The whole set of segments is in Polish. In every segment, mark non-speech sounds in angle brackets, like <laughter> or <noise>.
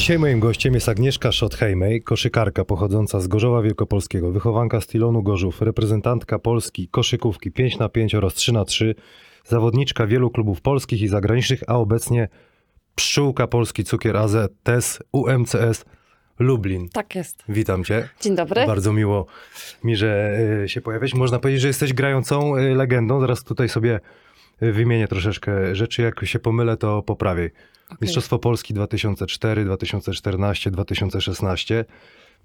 Dzisiaj moim gościem jest Agnieszka Schottheimej, koszykarka pochodząca z Gorzowa Wielkopolskiego, wychowanka z Tilonu Gorzów, reprezentantka Polski koszykówki 5 na 5 oraz 3 na 3 zawodniczka wielu klubów polskich i zagranicznych, a obecnie pszczółka Polski Cukier AZ TES UMCS Lublin. Tak jest. Witam cię. Dzień dobry. Bardzo miło mi, że y, się pojawiłeś. Można powiedzieć, że jesteś grającą y, legendą. Zaraz tutaj sobie y, wymienię troszeczkę rzeczy. Jak się pomylę, to poprawiej. Mistrzostwo Polski 2004, 2014, 2016.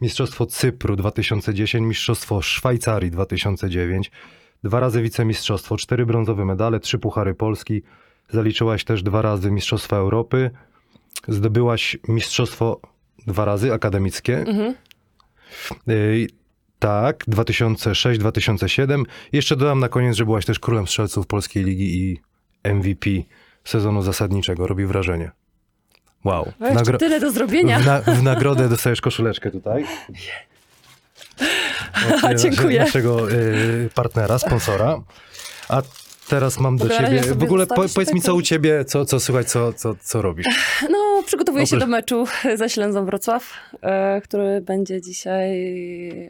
Mistrzostwo Cypru 2010, Mistrzostwo Szwajcarii 2009, dwa razy wicemistrzostwo, cztery brązowe medale, trzy puchary Polski. Zaliczyłaś też dwa razy Mistrzostwa Europy. Zdobyłaś mistrzostwo dwa razy akademickie. Mhm. Y, tak, 2006-2007. Jeszcze dodam na koniec, że byłaś też królem strzelców Polskiej Ligi i MVP sezonu zasadniczego. Robi wrażenie. Wow. Nagro- tyle do zrobienia. w, na, w nagrodę dostajesz koszuleczkę tutaj. <laughs> Od, Dziękuję. Naszego y, partnera, sponsora. A teraz mam do ciebie. W ogóle po, powiedz mi, co u ciebie, co, co słychać, co, co, co robisz. No, przygotowuję się Oprócz- do meczu ze Ślęzą Wrocław, e, który będzie dzisiaj, e,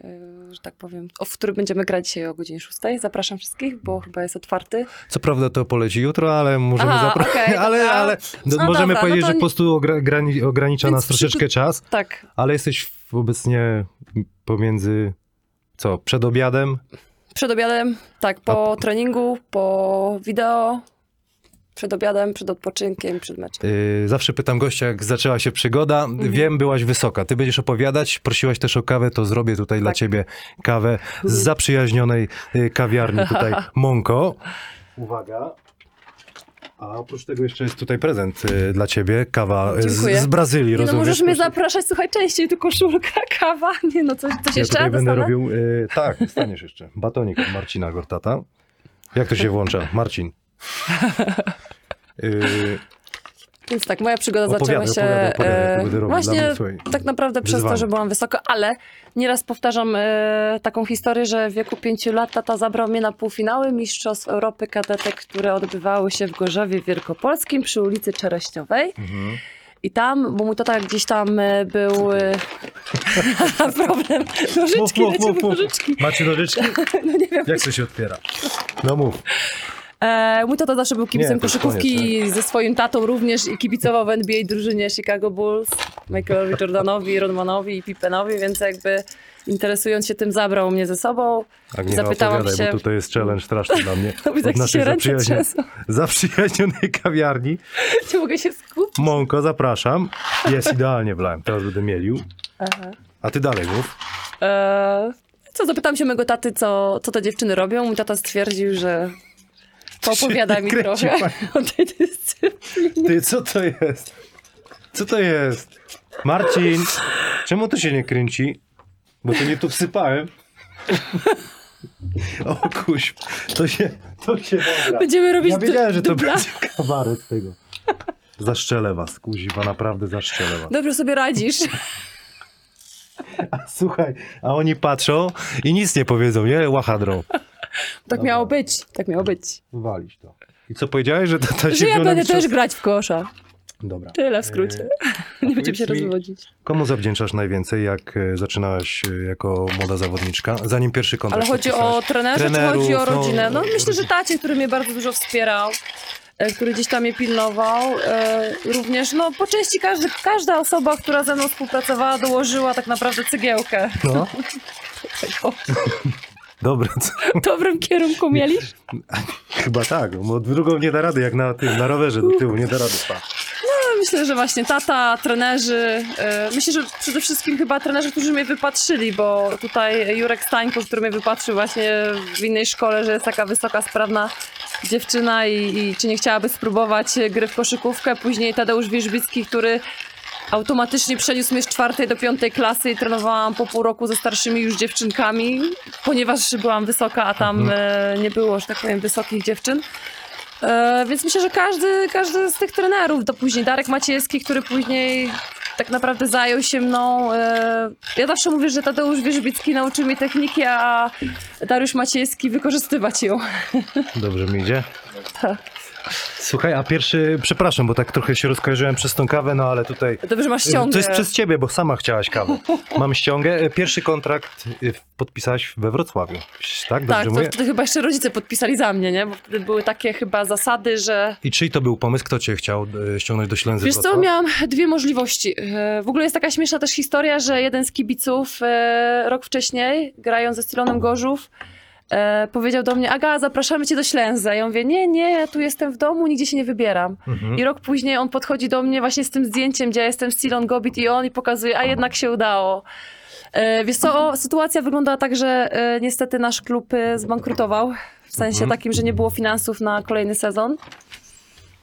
że tak powiem, w którym będziemy grać dzisiaj o godzinie 6. Zapraszam wszystkich, bo chyba jest otwarty. Co prawda to poleci jutro, ale możemy zaprosić. okej, <laughs> ale dobra. ale no, No możemy dobra, powiedzieć, no to że po prostu ogra- grani- ogranicza Więc nas troszeczkę czas, Tak, ale jesteś obecnie pomiędzy co, przed obiadem? Przed obiadem, tak, po treningu, po wideo, przed obiadem, przed odpoczynkiem, przed meczem. Yy, zawsze pytam gościa, jak zaczęła się przygoda. Mhm. Wiem, byłaś wysoka. Ty będziesz opowiadać, prosiłaś też o kawę, to zrobię tutaj dla Tak. ciebie kawę z zaprzyjaźnionej yy, kawiarni tutaj <laughs> Monko. Uwaga. A oprócz tego jeszcze jest tutaj prezent yy, dla ciebie, kawa z, Dziękuję. z Brazylii, Nie no, rozumiesz? możesz mnie zapraszać, słuchaj, częściej, tu koszulka, <laughs> kawa, nie no, coś, coś Ja jeszcze tutaj będę dostanę? robił, yy, tak, staniesz jeszcze, batonik od Marcina Gortata. Jak to się włącza? Marcin. Yy, Więc tak, moja przygoda Opowiadaj, zaczęła się opowiadaj, opowiadaj, to e. Dla właśnie mnie, słuchaj, tak naprawdę przez to, że byłam wysoko, ale nieraz powtarzam e, taką historię, że w wieku pięciu lat tata zabrał mnie na półfinały Mistrzostw Europy Kadetek, które odbywały się w Gorzowie Wielkopolskim przy ulicy Czereśniowej. mhm. I tam, bo mój tata gdzieś tam e, był... e, <laughs> problem. Nożyczki, Mów, mów, mów, mów. nożyczki. Macie nożyczki? <laughs> No nie wiem. Jak to się otwiera? No mów. E, mój tata zawsze był kibicem Nie, to już koszykówki koniec, ze swoim tatą również i kibicował w NBA drużynie Chicago Bulls, Michaelowi Jordanowi, Rodmanowi i Pippenowi, więc jakby interesując się tym zabrał mnie ze sobą. Agnieszka, Zapytałam opowiadaj, się- bo tutaj jest challenge straszny dla mnie. <laughs> No, widzę, jak się ręce <laughs> zaprzyjaźnionej kawiarni. <laughs> Nie mogę się skupić. Monko, zapraszam. Jest idealnie wlałem, teraz będę mielił. A ty dalej mów. E, co, zapytałam się mojego taty, co, co te dziewczyny robią. Mój tata stwierdził, że poopowiada mi trochę pani. <laughs> o tej dyscyplinie. Ty, co to jest? Co to jest? Marcin, czemu to się nie kręci? Bo to nie tu wsypałem. O kuś, to się, to się dobra. Będziemy robić Ja wiedziałem, że to dubla. będzie kabaret tego. Zaszczelę was, kuziwa, naprawdę zaszczelę was. Dobrze sobie radzisz. Słuchaj, a oni patrzą i nic nie powiedzą, nie? Łachadrą. Tak miało być, tak miało być. Walić to. I co powiedziałeś, że to się Że ja będę też grać w kosza. Dobra. Tyle w skrócie. E, <laughs> Nie będziemy się rozwodzić. Komu zawdzięczasz najwięcej, jak e, zaczynałaś e, jako młoda zawodniczka? Zanim pierwszy kontakt Ale chodzi o podpisałaś? czy chodzi o no, rodzinę? No, no, myślę, że tacie, który mnie bardzo dużo wspierał, e, który gdzieś tam mnie pilnował. e, Również, no po części każdy, każda osoba, która ze mną współpracowała, dołożyła tak naprawdę cegiełkę No, <laughs> <laughs> co? W dobrym kierunku mieli. <laughs> chyba tak, bo drugą nie da rady, jak na tym, na rowerze do tyłu, nie da rady. Pa. No, myślę, że właśnie tata, trenerzy, e, myślę, że przede wszystkim chyba trenerzy, którzy mnie wypatrzyli, bo tutaj Jurek Stańko, który mnie wypatrzył właśnie w innej szkole, że jest taka wysoka, sprawna dziewczyna i, i czy nie chciałaby spróbować gry w koszykówkę. Później Tadeusz Wierzbicki, który automatycznie przeniósł mnie z czwartej do piątej klasy i trenowałam po pół roku ze starszymi już dziewczynkami, ponieważ byłam wysoka, a tam e, nie było, że tak powiem, wysokich dziewczyn. E, więc myślę, że każdy, każdy z tych trenerów, to później Darek Maciejski, który później tak naprawdę zajął się mną. E, ja zawsze mówię, że Tadeusz Wierzbicki nauczył mnie techniki, a Dariusz Maciejski wykorzystywać ją. Dobrze mi idzie? Tak. Słuchaj, a pierwszy, przepraszam, bo tak trochę się rozkojarzyłem przez tą kawę, no ale tutaj... Dobrze, że masz ściągę. To jest przez ciebie, bo sama chciałaś kawę. <laughs> Mam ściągę. Pierwszy kontrakt y, podpisałaś we Wrocławiu, tak? Dobrze Tak, to mówię? wtedy chyba jeszcze rodzice podpisali za mnie, nie? Bo wtedy były takie chyba zasady, że... I czyj to był pomysł? Kto cię chciał y, ściągnąć do Ślęzy Wiesz co, miałam dwie możliwości. E, W ogóle jest taka śmieszna też historia, że jeden z kibiców rok wcześniej, grając ze Stylonem Gorzów, e, powiedział do mnie, Aga, zapraszamy cię do Ślęza. Ja mówię, nie, nie, ja tu jestem w domu, nigdzie się nie wybieram. Mhm. I rok później on podchodzi do mnie właśnie z tym zdjęciem, gdzie ja jestem Stylon Gobit i on i pokazuje, a jednak się udało. E, Wiesz co, o, sytuacja wyglądała tak, że e, niestety nasz klub e, zbankrutował. W sensie Mhm. takim, że nie było finansów na kolejny sezon.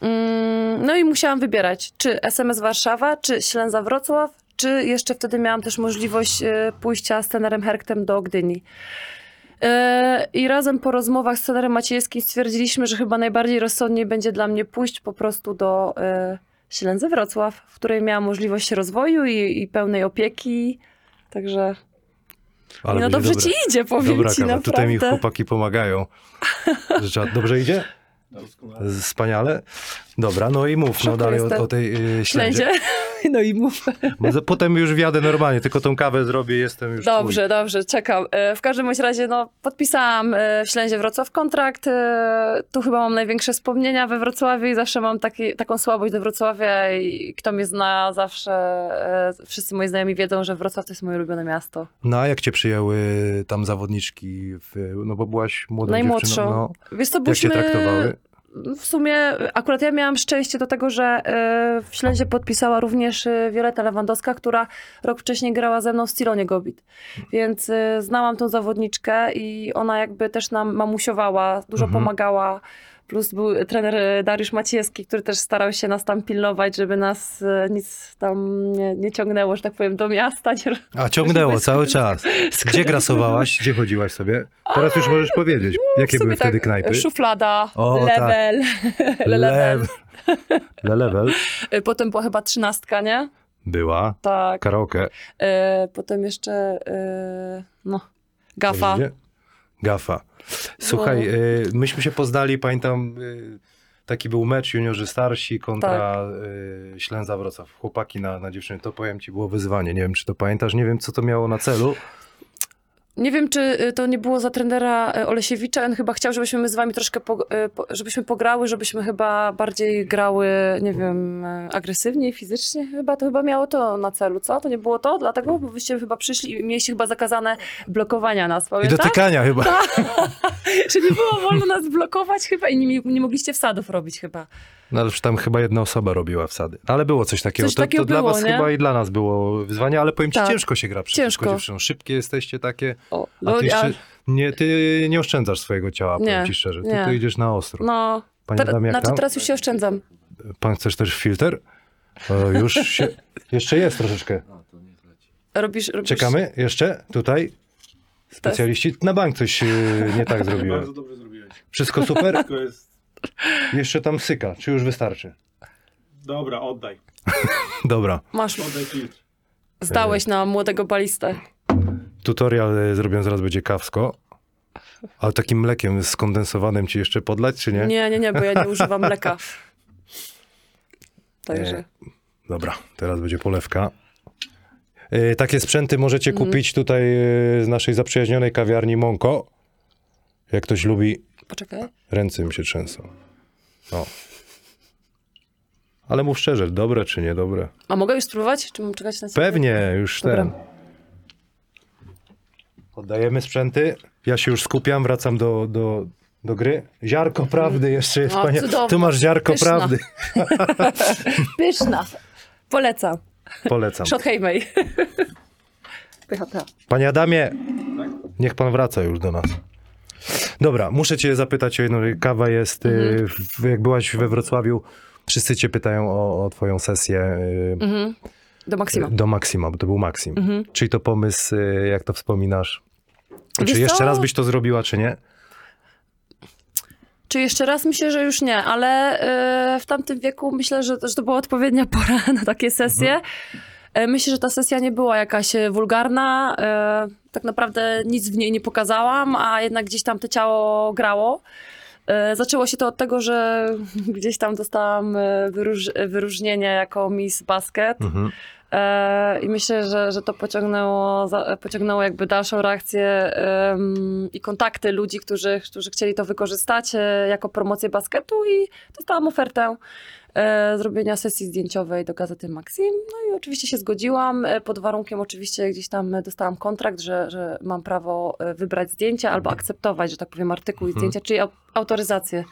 Mm, No i musiałam wybierać, czy SMS Warszawa, czy Ślęza Wrocław, czy jeszcze wtedy miałam też możliwość e, pójścia z trenerem Herktem do Gdyni. E, I razem po rozmowach z trenerem Maciejskim stwierdziliśmy, że chyba najbardziej rozsądnie będzie dla mnie pójść po prostu do e, Ślęzy Wrocław, w której miałam możliwość rozwoju i, i pełnej opieki. Także Ale no dobrze dobre. ci idzie, powiem Dobra ci kawa, naprawdę. tutaj mi chłopaki pomagają. Dobrze idzie? Wspaniale. Dobra, no i mów no dalej o, o tej y, ślędzie. Ślędzie. <laughs> No i mów. Bo Potem już wjadę normalnie, tylko tą kawę zrobię, jestem już Dobrze, dobrze, czekam. E, W każdym razie, no, podpisałam e, w Ślęzie Wrocław kontrakt. e, Tu chyba mam największe wspomnienia we Wrocławiu i zawsze mam taki, taką słabość do Wrocławia i kto mnie zna, zawsze wszyscy moi znajomi wiedzą, że Wrocław to jest moje ulubione miasto. No a jak cię przyjęły tam zawodniczki, w, no bo byłaś młodą Najmłodszą. dziewczyną. No, Wiesz co, jak cię byliśmy... traktowały? W sumie akurat ja miałam szczęście do tego, że e, w Ślęzie podpisała również e, Wioleta Lewandowska, która rok wcześniej grała ze mną w Stilonie Gobit. Więc e, znałam tą zawodniczkę i ona jakby też nam mamusiowała, dużo Mhm. pomagała. Plus był trener e, Dariusz Maciejski, który też starał się nas tam pilnować, żeby nas e, nic tam nie, nie ciągnęło, że tak powiem, do miasta. Nie, A ciągnęło cały czas. <laughs> Gdzie grasowałaś? Gdzie chodziłaś sobie? Teraz już możesz powiedzieć. Jakie W sumie były wtedy tak, knajpy? Szuflada, O, tak. level, <laughs> le level. Le level. E, Potem była chyba trzynastka, nie? Była. Tak. Karaoke. E, potem jeszcze, e, no, gafa. Gafa. Słuchaj, No. y, myśmy się poznali, pamiętam, y, taki był mecz juniorzy starsi kontra Tak. y, Ślęza Wrocław. Chłopaki na, na dziewczyny. To powiem ci, było wyzwanie. Nie wiem, czy to pamiętasz. Nie wiem, co to miało na celu. Nie wiem, czy y, to nie było za trenera e, Olesiewicza. On chyba chciał, żebyśmy my z wami troszkę, po, po, żebyśmy pograły, żebyśmy chyba bardziej grały, nie wiem, agresywniej, fizycznie. Chyba to chyba miało to na celu, co? To nie było to? Dlatego, bo wyście chyba przyszli i mieliście chyba zakazane blokowania nas, I pamiętasz? dotykania chyba. <laughs> Że nie było wolno nas blokować chyba i nie, nie mogliście wsadów robić chyba. No ale tam chyba jedna osoba robiła wsady. Ale było coś takiego. Coś to, takiego to dla było, was nie? chyba i dla nas było wyzwanie, ale powiem ci, Tak. ciężko się gra przeciwko Ciężko. dziewczynom. Szybkie jesteście takie, O, a no, ty jeszcze ja- nie, ty nie oszczędzasz swojego ciała, powiem Nie, ci szczerze. Ty, nie. ty idziesz na ostro. no Panie ter- jak znaczy tam? teraz już się oszczędzam. Pan chcesz też filtr? O, już się, jeszcze jest troszeczkę. Robisz, robisz Czekamy jeszcze tutaj. Specjaliści. Na bank coś y, nie tak <laughs> zrobiłem. Bardzo dobrze zrobiłeś. Wszystko super? Tylko jest... Jeszcze tam syka. Czy już wystarczy? Dobra, oddaj. <laughs> Dobra. Masz, Oddaj filtr. zdałeś na młodego balistę. Tutorial y, zrobię zaraz będzie kawsko. Ale takim mlekiem skondensowanym ci jeszcze podlać, czy nie? Nie, nie, nie, bo ja nie używam mleka. Także. E, Dobra, teraz będzie polewka. Y, Takie sprzęty możecie Mhm. kupić tutaj y, z naszej zaprzyjaźnionej kawiarni Monko. Jak ktoś lubi, Poczekaj. ręce mi się trzęsą. No. Ale mów szczerze, dobre czy niedobre? A mogę już spróbować? Czy mam czekać na? Pewnie, już Dobra. ten. Oddajemy sprzęty. Ja się już skupiam, wracam do, do, do gry. Ziarko prawdy jeszcze jest, O, panie. cudowne. Tu masz ziarko Pyszna. prawdy. <laughs> Pyszna. Polecam. Polecam. Shot Heimej. Pycha, pycha. Panie Adamie, niech pan wraca już do nas. Dobra, muszę cię zapytać o jedną. Kawa jest, y, w, jak byłaś we Wrocławiu, wszyscy cię pytają o, o twoją sesję y, Mhm. Do Maksima. do Maksima, bo to był Maksim. Mhm. Czyli to pomysł, y, jak to wspominasz? Wiesz czy jeszcze co? raz byś to zrobiła, czy nie? Czy jeszcze raz? Myślę, że już nie, ale w tamtym wieku myślę, że, że to była odpowiednia <laughs> pora na takie sesje. E, Myślę, że ta sesja nie była jakaś e, wulgarna. e, Tak naprawdę nic w niej nie pokazałam, a jednak gdzieś tam to ciało grało. E, Zaczęło się to od tego, że <laughs> gdzieś tam dostałam e, wyróż, wyróżnienie jako Miss Basket. Mhm. E, I myślę, że, że to pociągnęło, pociągnęło jakby dalszą reakcję i kontakty ludzi, którzy, którzy chcieli to wykorzystać e, jako promocję basketu i dostałam ofertę e, zrobienia sesji zdjęciowej do gazety Maxim. No i oczywiście się zgodziłam, e, pod warunkiem oczywiście gdzieś tam dostałam kontrakt, że, że mam prawo e, wybrać zdjęcia albo akceptować, że tak powiem, artykuł i Mhm. zdjęcia, czyli au- autoryzację,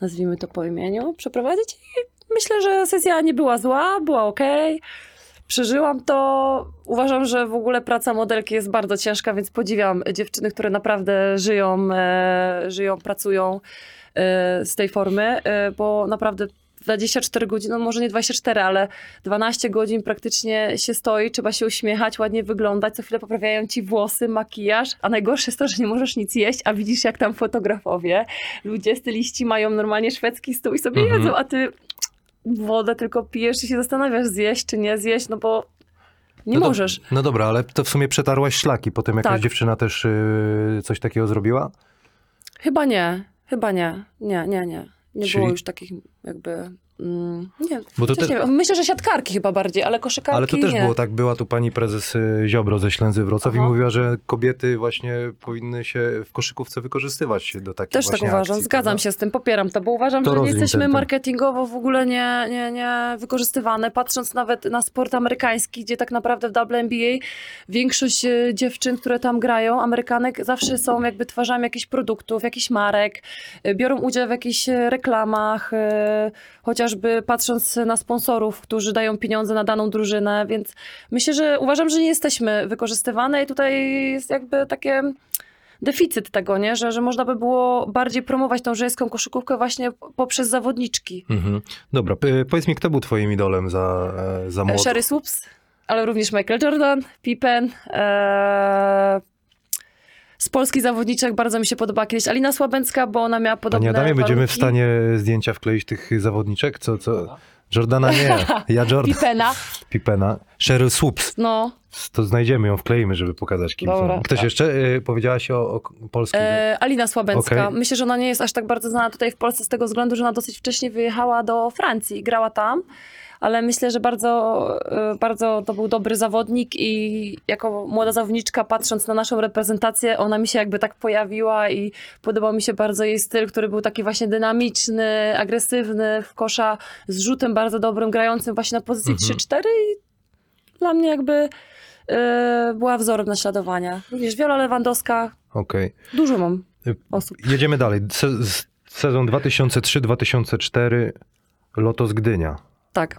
nazwijmy to po imieniu, przeprowadzić. I myślę, że sesja nie była zła, była okej. Przeżyłam to. Uważam, że w ogóle praca modelki jest bardzo ciężka, więc podziwiam dziewczyny, które naprawdę żyją, e, żyją, pracują e, z tej formy, e, bo naprawdę 24 godziny, no może nie 24, ale 12 godzin praktycznie się stoi, trzeba się uśmiechać, ładnie wyglądać, co chwilę poprawiają ci włosy, makijaż, a najgorsze jest to, że nie możesz nic jeść, a widzisz jak tam fotografowie, ludzie, styliści mają normalnie szwedzki stół i sobie Mhm. jedzą, a ty wodę tylko pijesz i się zastanawiasz zjeść czy nie zjeść, no bo nie No możesz. No dobra, ale to w sumie przetarłaś szlaki. Potem jakaś Tak. dziewczyna też y, coś takiego zrobiła? Chyba nie, chyba nie, nie, nie, nie. Nie Czyli- było już takich jakby, nie, Bo to chociaż też- nie myślę, że siatkarki chyba bardziej, ale koszykarki Ale to też nie. było tak, była tu pani prezes y, Ziobro ze Ślęzy Wrocław i Aha. mówiła, że kobiety właśnie powinny się w koszykówce wykorzystywać do takich Też tak uważam, akcji, zgadzam prawda? się z tym, popieram to, bo uważam, To że nie jesteśmy ten marketingowo w ogóle nie, nie, nie wykorzystywane. Patrząc nawet na sport amerykański, gdzie tak naprawdę w WNBA większość e, dziewczyn, które tam grają, Amerykanek, zawsze są jakby twarzami jakichś produktów, jakichś marek, e, biorą udział w jakichś reklamach, e, chociażby patrząc na sponsorów, którzy dają pieniądze na daną drużynę, więc myślę, że uważam, że nie jesteśmy wykorzystywane i tutaj jest jakby takie deficyt tego, nie? Że, że można by było bardziej promować tą żeńską koszykówkę właśnie poprzez zawodniczki. Mhm. Dobra, powiedz mi, kto był twoim idolem za, e, za młodu? Sherry Swoops, ale również Michael Jordan, Pippen. E... Z polskich zawodniczek bardzo mi się podoba kiedyś Alina Słabęcka, bo ona miała podobne Panie Adamie, będziemy w warunki. stanie zdjęcia wkleić tych zawodniczek? Co, co? Jordana nie, <laughs> ja Jordan, Pippena, Pippena. Sheryl Swoops, no. to znajdziemy ją, wkleimy, żeby pokazać kim Dobra. są. Ktoś jeszcze? Y, powiedziałaś o, o polskich. E, Alina Słabęcka. Okej. Myślę, że ona nie jest aż tak bardzo znana tutaj w Polsce z tego względu, że ona dosyć wcześnie wyjechała do Francji i grała tam. Ale myślę, że bardzo, e, bardzo to był dobry zawodnik i jako młoda zawodniczka, patrząc na naszą reprezentację, ona mi się jakby tak pojawiła i podobał mi się bardzo jej styl, który był taki właśnie dynamiczny, agresywny w kosza, z rzutem bardzo dobrym, grającym właśnie na pozycji Mhm. 3-4 i dla mnie jakby e, była wzorem naśladowania. Również Wiola Lewandowska, Okej. Dużo mam Y, osób. Jedziemy dalej. Se, sezon 2003-2004 Lotos Gdynia. Tak.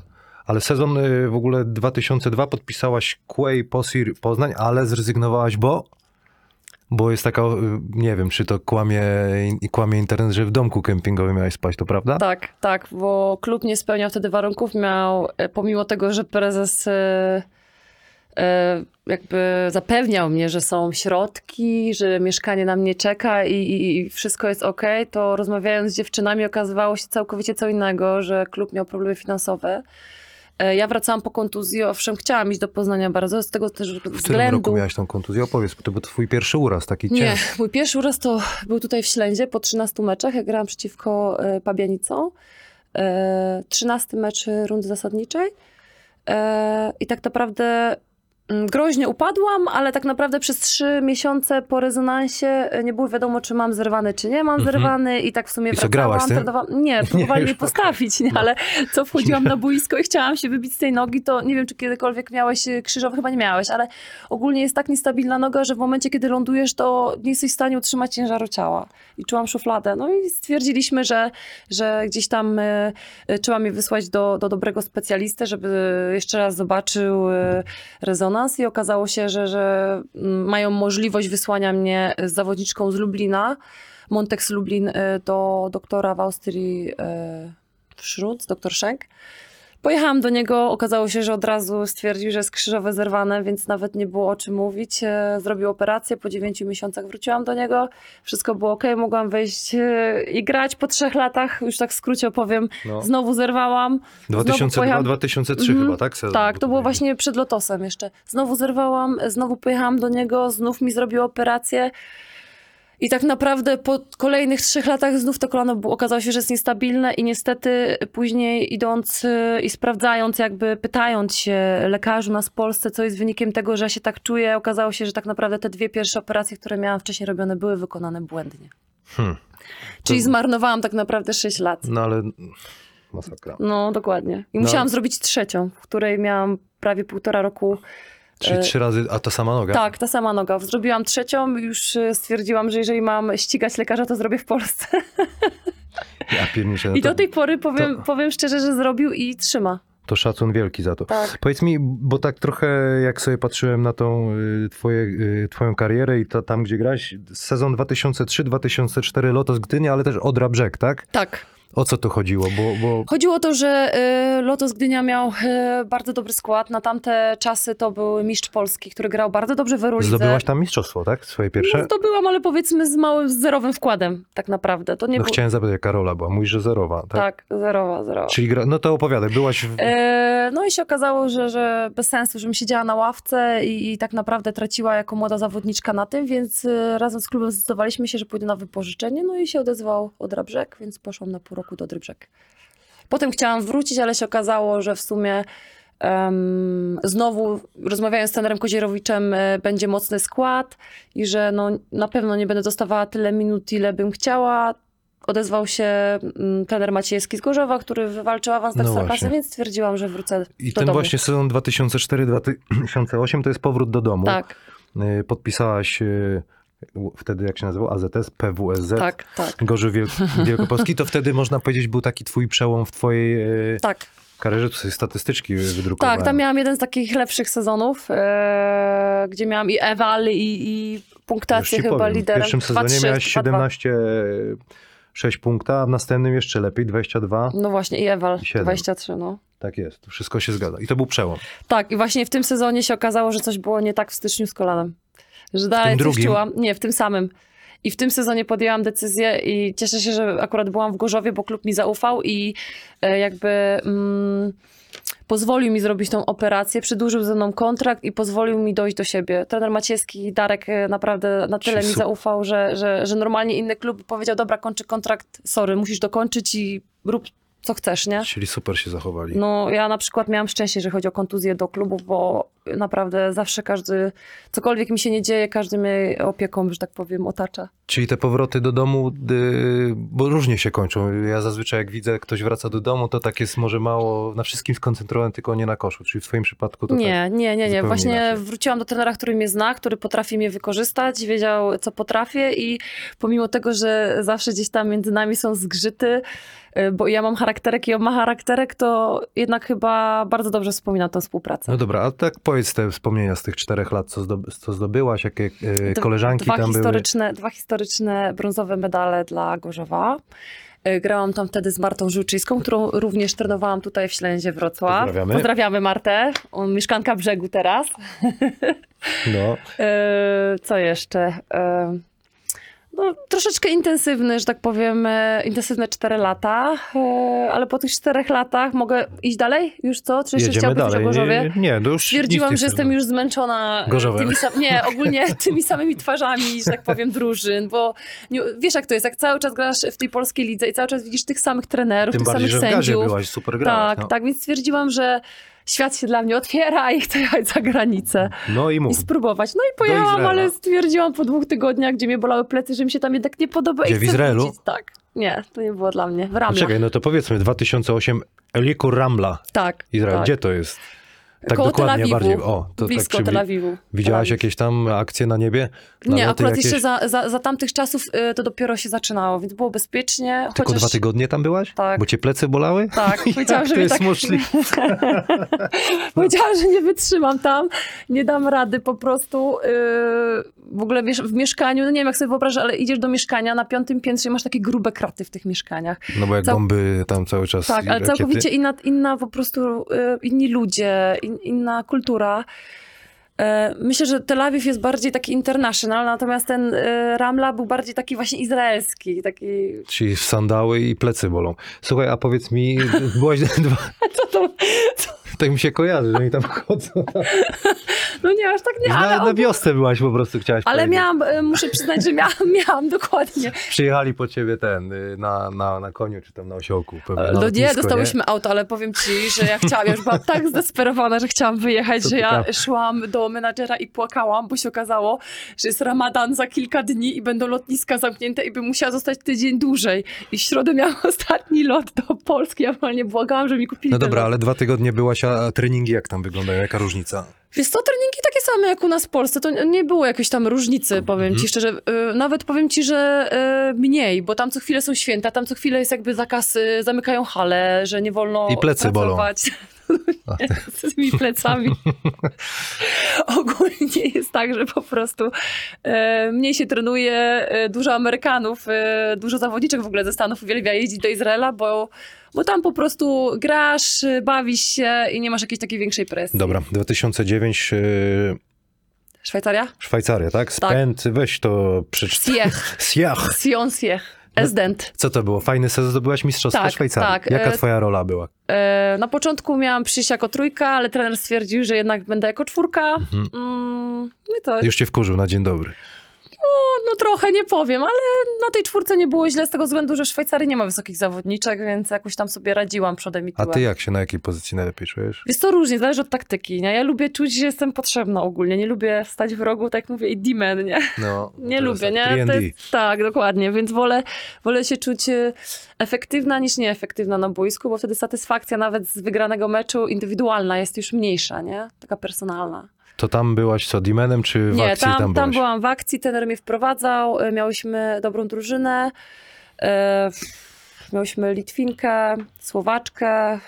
Ale sezon y, w ogóle 2002 podpisałaś Quay Posir Poznań, ale zrezygnowałaś, bo? Bo jest taka, y, nie wiem, czy to kłamie, kłamie internet, że w domku kempingowym miałeś spać, to prawda? Tak, tak, bo klub nie spełniał wtedy warunków. Miał, e, pomimo tego, że prezes jakby zapewniał mnie, że są środki, że mieszkanie na mnie czeka i, i, i wszystko jest ok, to rozmawiając z dziewczynami okazywało się całkowicie co innego, że klub miał problemy finansowe. E, Ja wracałam po kontuzji, owszem, chciałam iść do Poznania bardzo, z tego też W którym względu... roku miałaś tą kontuzję? Opowiedz, to był twój pierwszy uraz, taki Nie, ciężki. mój pierwszy uraz to był tutaj w Ślędzie po 13 meczach. Ja grałam przeciwko e, Pabianicą. E, 13 mecz rundy zasadniczej. E, I tak naprawdę groźnie upadłam, ale tak naprawdę przez 3 miesiące po rezonansie e, nie było wiadomo, czy mam zerwany, czy nie mam Mhm. zerwany. I tak w sumie I co, grałaś trenowałam. <laughs> Nie, próbowali mnie postawić, nie, No. ale co wchodziłam na boisko i chciałam się wybić z tej nogi, to nie wiem, czy kiedykolwiek miałeś e, krzyżowy, chyba nie miałeś, ale ogólnie jest tak niestabilna noga, że w momencie, kiedy lądujesz, to nie jesteś w stanie utrzymać ciężaru ciała. I czułam szufladę. No i stwierdziliśmy, że, że gdzieś tam e, e, trzeba mnie wysłać do, do dobrego specjalisty, żeby jeszcze raz zobaczył e, rezonans i okazało się, że, że mm, mają możliwość wysłania mnie z zawodniczką z Lublina, Montex Lublin, do doktora w Austrii e, w doktor Schenk. Pojechałam do niego, okazało się, że od razu stwierdził, że jest krzyżowe zerwane, więc nawet nie było o czym mówić. E, Zrobił operację, po 9 miesiącach wróciłam do niego, wszystko było ok, mogłam wejść e, i grać po trzech latach, już tak w skrócie opowiem, No. znowu zerwałam. Znowu pojechałam- 2002-2003 Mhm. chyba, tak? Sezon Tak, to było właśnie przed lotosem jeszcze. Znowu zerwałam, znowu pojechałam do niego, znów mi zrobił operację. I tak naprawdę po kolejnych trzech latach znów to kolano okazało się, że jest niestabilne i niestety później idąc y, i sprawdzając, jakby pytając się lekarzy u nas w Polsce, co jest wynikiem tego, że ja się tak czuję, okazało się, że tak naprawdę te dwie pierwsze operacje, które miałam wcześniej robione, były wykonane błędnie. Hmm. Czyli zmarnowałam tak naprawdę 6 lat. No ale masakra. No, dokładnie. I No. musiałam zrobić trzecią, w której miałam prawie półtora roku. Czyli E, trzy razy, a ta sama noga? Tak, ta sama noga. Zrobiłam trzecią już y, stwierdziłam, że jeżeli mam ścigać lekarza, to zrobię w Polsce. <laughs> Ja pierniczę, no I do tej pory powiem, to- powiem szczerze, że zrobił i trzyma. to szacun wielki za to. Tak. Powiedz mi, bo tak trochę jak sobie patrzyłem na tą y, twoje, y, twoją karierę i to, tam, gdzie graś, sezon 2003-2004 Lotos Gdynia, ale też Odra Brzeg, tak? Tak. O co tu chodziło? Bo, bo Chodziło o to, że y, Lotos Gdynia miał y, bardzo dobry skład. Na tamte czasy to był mistrz Polski, który grał bardzo dobrze w Eurolidze. zdobyłaś tam mistrzostwo, tak? Swoje pierwsze? No, zdobyłam, ale powiedzmy z małym, z zerowym wkładem tak naprawdę. To nie No był... chciałem zapytać, Karola była, mówisz, że zerowa, tak? Tak, zerowa, zerowa. Czyli gra... no to opowiadaj, byłaś w... E, No i się okazało, że, że bez sensu, żebym siedziała na ławce i, i tak naprawdę traciła jako młoda zawodniczka na tym, więc razem z klubem zdecydowaliśmy się, że pójdę na wypożyczenie, no i się odezwał Odra Brzeg, więc poszłam na pół roku do Odry Brzeg. Potem chciałam wrócić, ale się okazało, że w sumie em, znowu rozmawiając z trenerem Kozierowiczem e, będzie mocny skład i że no, na pewno nie będę dostawała tyle minut, ile bym chciała. Odezwał się mm, trener Maciejski z Gorzowa, który wywalczył awans do No Ekstraklasy, właśnie. więc stwierdziłam, że wrócę I do ten domu. właśnie sezon 2004-2008 to jest powrót do domu. Tak, Y, Podpisałaś y, wtedy, jak się nazywał, AZS, PWSZ. tak, tak, Gorzów Wiel- <laughs> Wielkopolski, to wtedy można powiedzieć był taki twój przełom w twojej y, tak. karierze, tu sobie statystyczki wydrukowałem. Tak, tam miałam jeden z takich lepszych sezonów, e, gdzie miałam i eval, i, i punktację chyba powiem, liderem. W pierwszym sezonie 2-3, miałeś 2-2. 17 6 punkta, a w następnym jeszcze lepiej, 22. No właśnie, i siedem. 23, no. Tak jest, wszystko się zgadza. I to był przełom. Tak, i właśnie w tym sezonie się okazało, że coś było nie tak w styczniu z kolanem. Że dalej coś drugim? czułam. Nie, w tym samym. I w tym sezonie podjęłam decyzję i cieszę się, że akurat byłam w Gorzowie, bo klub mi zaufał i e, jakby mm, pozwolił mi zrobić tą operację, przedłużył ze mną kontrakt i pozwolił mi dojść do siebie. Trener Maciejski, Darek e, naprawdę na tyle mi zaufał, że, że, że normalnie inny klub powiedział, dobra, kończy kontrakt, sorry, musisz dokończyć i rób co chcesz, nie? Czyli super się zachowali. No, ja na przykład miałam szczęście, że chodzi o kontuzję do klubu, bo naprawdę zawsze każdy, cokolwiek mi się nie dzieje, każdy mnie opieką, że tak powiem, otacza. Czyli te powroty do domu, y, bo różnie się kończą. Ja zazwyczaj jak widzę, ktoś wraca do domu, to tak jest może mało na wszystkim skoncentrowany, tylko nie na koszu. Czyli w twoim przypadku to tak. Nie, nie, nie, nie. zupełnie Właśnie inaczej. wróciłam do trenera, który mnie zna, który potrafi mnie wykorzystać, wiedział, co potrafię i pomimo tego, że zawsze gdzieś tam między nami są zgrzyty, bo ja mam charakterek i on ma charakterek, to jednak chyba bardzo dobrze wspomina tę współpracę. No dobra, a tak powiedz te wspomnienia z tych czterech lat, co, zdoby, co zdobyłaś, jakie D- koleżanki dwa tam były. historyczne, Dwa historyczne brązowe medale dla Gorzowa. Y, Grałam tam wtedy z Martą Żółczyńską, którą również trenowałam tutaj w Ślęzie Wrocław. Pozdrawiamy. Pozdrawiamy Martę, mieszkanka brzegu teraz. No, <laughs> Co jeszcze? No, troszeczkę intensywny, że tak powiem, y, intensywne 4 lata, y, ale po tych 4 latach mogę iść dalej? Już co? Czy jeszcze o dalej. Gorzowie? Nie, nie, to już Stwierdziłam, że jestem już zmęczona e, Gorzowem. tymi sam, nie, <laughs> ogólnie tymi samymi twarzami, że tak powiem, drużyn, bo nie, wiesz jak to jest, jak cały czas grasz w tej polskiej lidze i cały czas widzisz tych samych trenerów, Tym tych bardziej, samych że w gazie sędziów. byłaś, super grałaś. tak, no. tak, więc stwierdziłam, że świat się dla mnie otwiera i chcę jechać za granicę no i i mów, spróbować. No i pojechałam, ale stwierdziłam po dwóch tygodniach, gdzie mnie bolały plecy, że mi się tam jednak nie podoba Gdzie, i w Izraelu? wrócić. Tak, nie, to nie było dla mnie, w no Ramlach. czekaj, no to powiedzmy, 2008 Eliku Ramla, tak, Izrael, tak. gdzie to jest? Tak Koło dokładnie, Tel bardziej. O, to blisko tak Tel Awiwu. Widziałaś jakieś tam akcje na niebie? Nie, akurat jakieś? jeszcze za, za, za tamtych czasów y, to dopiero się zaczynało, więc było bezpiecznie. Tylko chociaż... dwa tygodnie tam byłaś? Tak. Bo cię plecy bolały? Tak, <laughs> powiedziałam, że to jest tak... możliwe? <laughs> powiedziałam, że nie wytrzymam tam, nie dam rady po prostu. Yy, w ogóle w mieszkaniu, no nie wiem jak sobie wyobrażasz, ale idziesz do mieszkania na piątym piętrze i masz takie grube kraty w tych mieszkaniach. No bo jak Cał- bomby tam cały czas Tak, ale rakiety. całkowicie inna, inna po prostu, y, inni ludzie, inna kultura. E, Myślę, że Tel Awiw jest bardziej taki international, natomiast ten y, Ramla był bardziej taki właśnie izraelski, taki... W sandały i plecy bolą. Słuchaj, a powiedz mi, byłaś dwa... <laughs> Co to? Tak mi się kojarzy, że oni tam chodzą. <laughs> No nie, aż tak nie, na, ale, na wiosce byłaś po prostu, chciałaś ale powiedzieć. miałam, e, muszę przyznać, że miałam, <laughs> miałam dokładnie. Przyjechali po ciebie ten, y, na, na, na koniu czy tam na osiołku. Pewnie, na No nie, dostałyśmy auto, ale powiem ci, że ja chciałam, ja już byłam tak <laughs> zdesperowana, że chciałam wyjechać, Co że ja tam? szłam do menadżera i płakałam, bo się okazało, że jest ramadan za kilka dni i będą lotniska zamknięte i bym musiała zostać tydzień dłużej. I w środę miałam ostatni lot do Polski, ja normalnie błagałam, że mi kupili No dobra, lot. ale dwa tygodnie byłaś, a treningi jak tam wyglądają? Jaka różnica? Wiesz co, treningi takie same jak u nas w Polsce, to nie było jakiejś tam różnicy, powiem Mhm. ci szczerze. Y, Nawet powiem ci, że y, mniej, bo tam co chwilę są święta, tam co chwilę jest jakby zakaz, y, zamykają hale, że nie wolno I plecy bolą. pracować. Nie, <laughs> z tymi plecami. <laughs> Ogólnie jest tak, że po prostu e, mniej się trenuje, e, dużo Amerykanów, e, dużo zawodniczek w ogóle ze Stanów uwielbia jeździć do Izraela, bo, bo tam po prostu grasz, bawisz się i nie masz jakiejś takiej większej presji. Dobra, 2009 y, Szwajcaria? Szwajcaria, tak? Spęd, weź to przeczytaj. Siech. Siach. Sion Siech. Esdent. Co to było? Fajny sezon, zdobyłaś Mistrzostwo Tak, Szwajcarii. tak, Jaka e, twoja rola była? E, na początku miałam przyjść jako trójka, ale trener stwierdził, że jednak będę jako czwórka. Mhm. Mm, no to Już cię wkurzył na dzień dobry. No trochę, nie powiem, ale na tej czwórce nie było źle z tego względu, że Szwajcarii nie ma wysokich zawodniczek, więc jakoś tam sobie radziłam przodem i A tyłem. ty jak się na jakiej pozycji najlepiej czujesz? Jest to różnie, zależy od taktyki, nie? Ja lubię czuć, że jestem potrzebna ogólnie, nie lubię stać w rogu, tak jak mówię, i D-man, nie? No, <laughs> Nie to lubię, nie? tak, 3&D. jest, tak, dokładnie, więc wolę, wolę się czuć e, efektywna niż nieefektywna na boisku, bo wtedy satysfakcja nawet z wygranego meczu indywidualna jest już mniejsza, nie? Taka personalna. To tam byłaś co, Dimenem czy w Nie, akcji tam, tam, tam byłaś? byłam w akcji, trener mnie wprowadzał, e, miałyśmy dobrą drużynę. E, miałyśmy Litwinkę, Słowaczkę, e,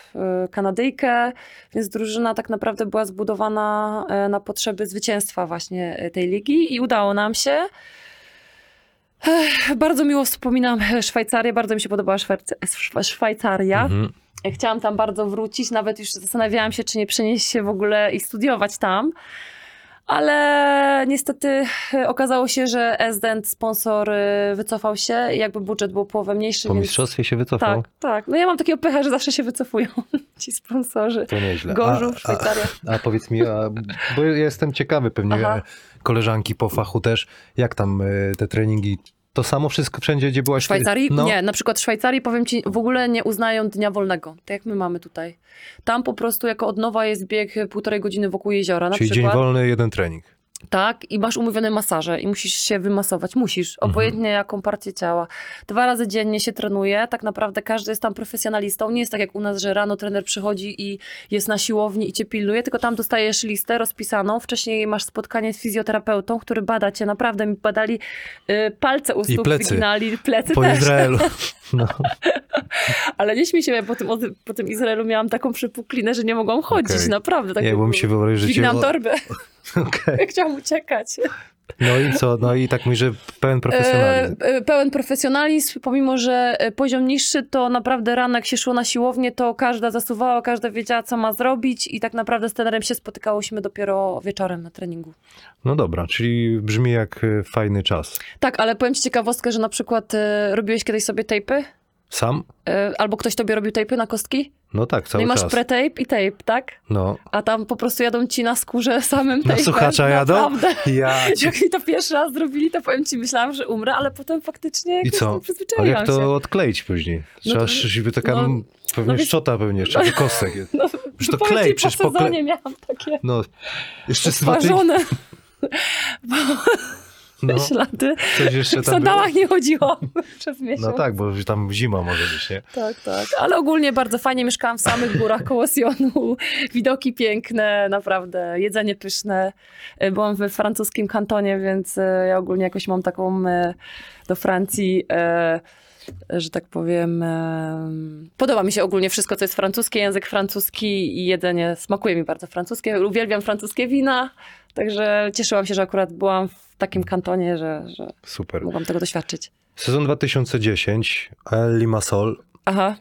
Kanadyjkę, więc drużyna tak naprawdę była zbudowana na potrzeby zwycięstwa właśnie tej ligi i udało nam się. Ech, Bardzo miło wspominam Szwajcarię, bardzo mi się podobała Szwajc- Szwa- Szwajcaria. Mhm. Chciałam tam bardzo wrócić, nawet już zastanawiałam się, czy nie przenieść się w ogóle i studiować tam. Ale niestety e, okazało się, że Esdent, sponsor, e, wycofał się i jakby budżet był połowę mniejszy. Po więc... mistrzostwie się wycofał? Tak, tak. No ja mam takiego pecha, że zawsze się wycofują <laughs> ci sponsorzy. To nieźle. Gorzów, a, Szwajcaria. A, a powiedz mi, a, bo ja jestem ciekawy, pewnie Aha. Koleżanki po fachu też, jak tam y, te treningi, to samo wszystko wszędzie, gdzie byłaś? W Szwajcarii? No. Nie, na przykład w Szwajcarii, powiem ci, w ogóle nie uznają dnia wolnego, tak jak my mamy tutaj. Tam po prostu jako odnowa jest bieg półtorej godziny wokół jeziora na Czyli przykład. dzień wolny, jeden trening. Tak, i masz umówione masaże i musisz się wymasować. Musisz, Mhm. obojętnie jaką partię ciała. Dwa razy dziennie się trenuje. Tak naprawdę każdy jest tam profesjonalistą. Nie jest tak jak u nas, że rano trener przychodzi i jest na siłowni i cię pilnuje, tylko tam dostajesz listę rozpisaną. Wcześniej masz spotkanie z fizjoterapeutą, który bada cię. Naprawdę mi badali y, palce u I stóp, plecy. wyginali plecy Po też. Izraelu. <laughs> No. Ale nie śmiej się, ja po tym, po tym Izraelu miałam taką przypuklinę, że nie mogłam chodzić. Okej. Naprawdę. Tak Nie, bo mi się wyobrazić, że cię... Torbę. <laughs> Okej. Chciałam uciekać. No i co? No i tak mi, że pełen profesjonalizm. E, e, pełen profesjonalizm, pomimo że e, poziom niższy, to naprawdę rano jak się szło na siłownię, to każda zasuwała, każda wiedziała, co ma zrobić i tak naprawdę z trenerem się spotykałyśmy dopiero wieczorem na treningu. No dobra, czyli brzmi jak y, fajny czas. Tak, ale powiem ci ciekawostkę, że na przykład e, robiłeś kiedyś sobie tejpy? Sam? E, albo ktoś tobie robił tejpy na kostki? No tak, No cały i masz czas. pre-tape i tape, tak? No. A tam po prostu jadą ci na skórze samym Na tape'em. słuchacza jadą? Naprawdę. <laughs> Ja <laughs> Jak mi to pierwszy raz zrobili, to powiem ci, myślałam, że umrę, ale potem faktycznie I co? tam Ale przyzwyczaiłam jak to się. odkleić później? No Trzeba, to- żeby taka no- pewnie no szczota pewnie jeszcze, kostek. <laughs> No, Już to klej, ci, przecież po pokle... sezonie miałam takie No, jeszcze twarzone No, ślady. coś jeszcze W tam <laughs> było. sandałach nie chodziłam <laughs> przez miesiąc. No tak, bo tam zima może być, nie? tak, tak. Ale ogólnie bardzo fajnie mieszkałam w samych górach koło Sionu. <laughs> Widoki piękne, naprawdę. Jedzenie pyszne. E, Byłam we francuskim kantonie, więc e, ja ogólnie jakoś mam taką e, do Francji... e, że tak powiem, em, podoba mi się ogólnie wszystko, co jest francuskie, język francuski i jedzenie smakuje mi bardzo francuskie. Uwielbiam francuskie wina, także cieszyłam się, że akurat byłam w takim kantonie, że, że Super. mogłam tego doświadczyć. Sezon 2010, El Limassol, Aha,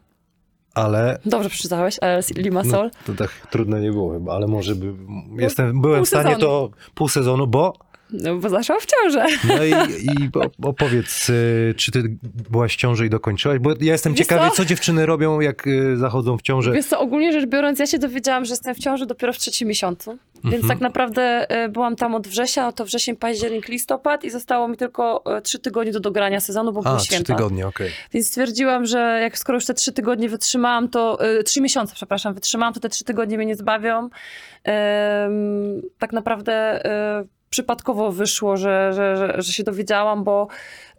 ale dobrze przeczytałeś, El Limassol. no, to tak trudno nie było chyba, ale może by... Jestem, byłem pół w stanie sezonu. to pół sezonu, bo... No, bo zaszłam w ciążę. No i, i opowiedz, y, czy ty byłaś w ciąży i dokończyłaś? Bo ja jestem Wiesz ciekawy, co? co dziewczyny robią, jak y, zachodzą w ciążę. Wiesz co, ogólnie rzecz biorąc, ja się dowiedziałam, że jestem w ciąży dopiero w trzecim miesiącu. Więc Mhm. tak naprawdę e, byłam tam od września, to wrzesień, październik, listopad i zostało mi tylko trzy tygodnie do dogrania sezonu, bo A, były trzy święta. tygodnie, okej. Więc stwierdziłam, że jak skoro już te trzy tygodnie wytrzymałam, to trzy miesiące, przepraszam, wytrzymałam, to te trzy tygodnie mnie nie zbawią. Em, tak naprawdę e, przypadkowo wyszło, że, że, że, że się dowiedziałam, bo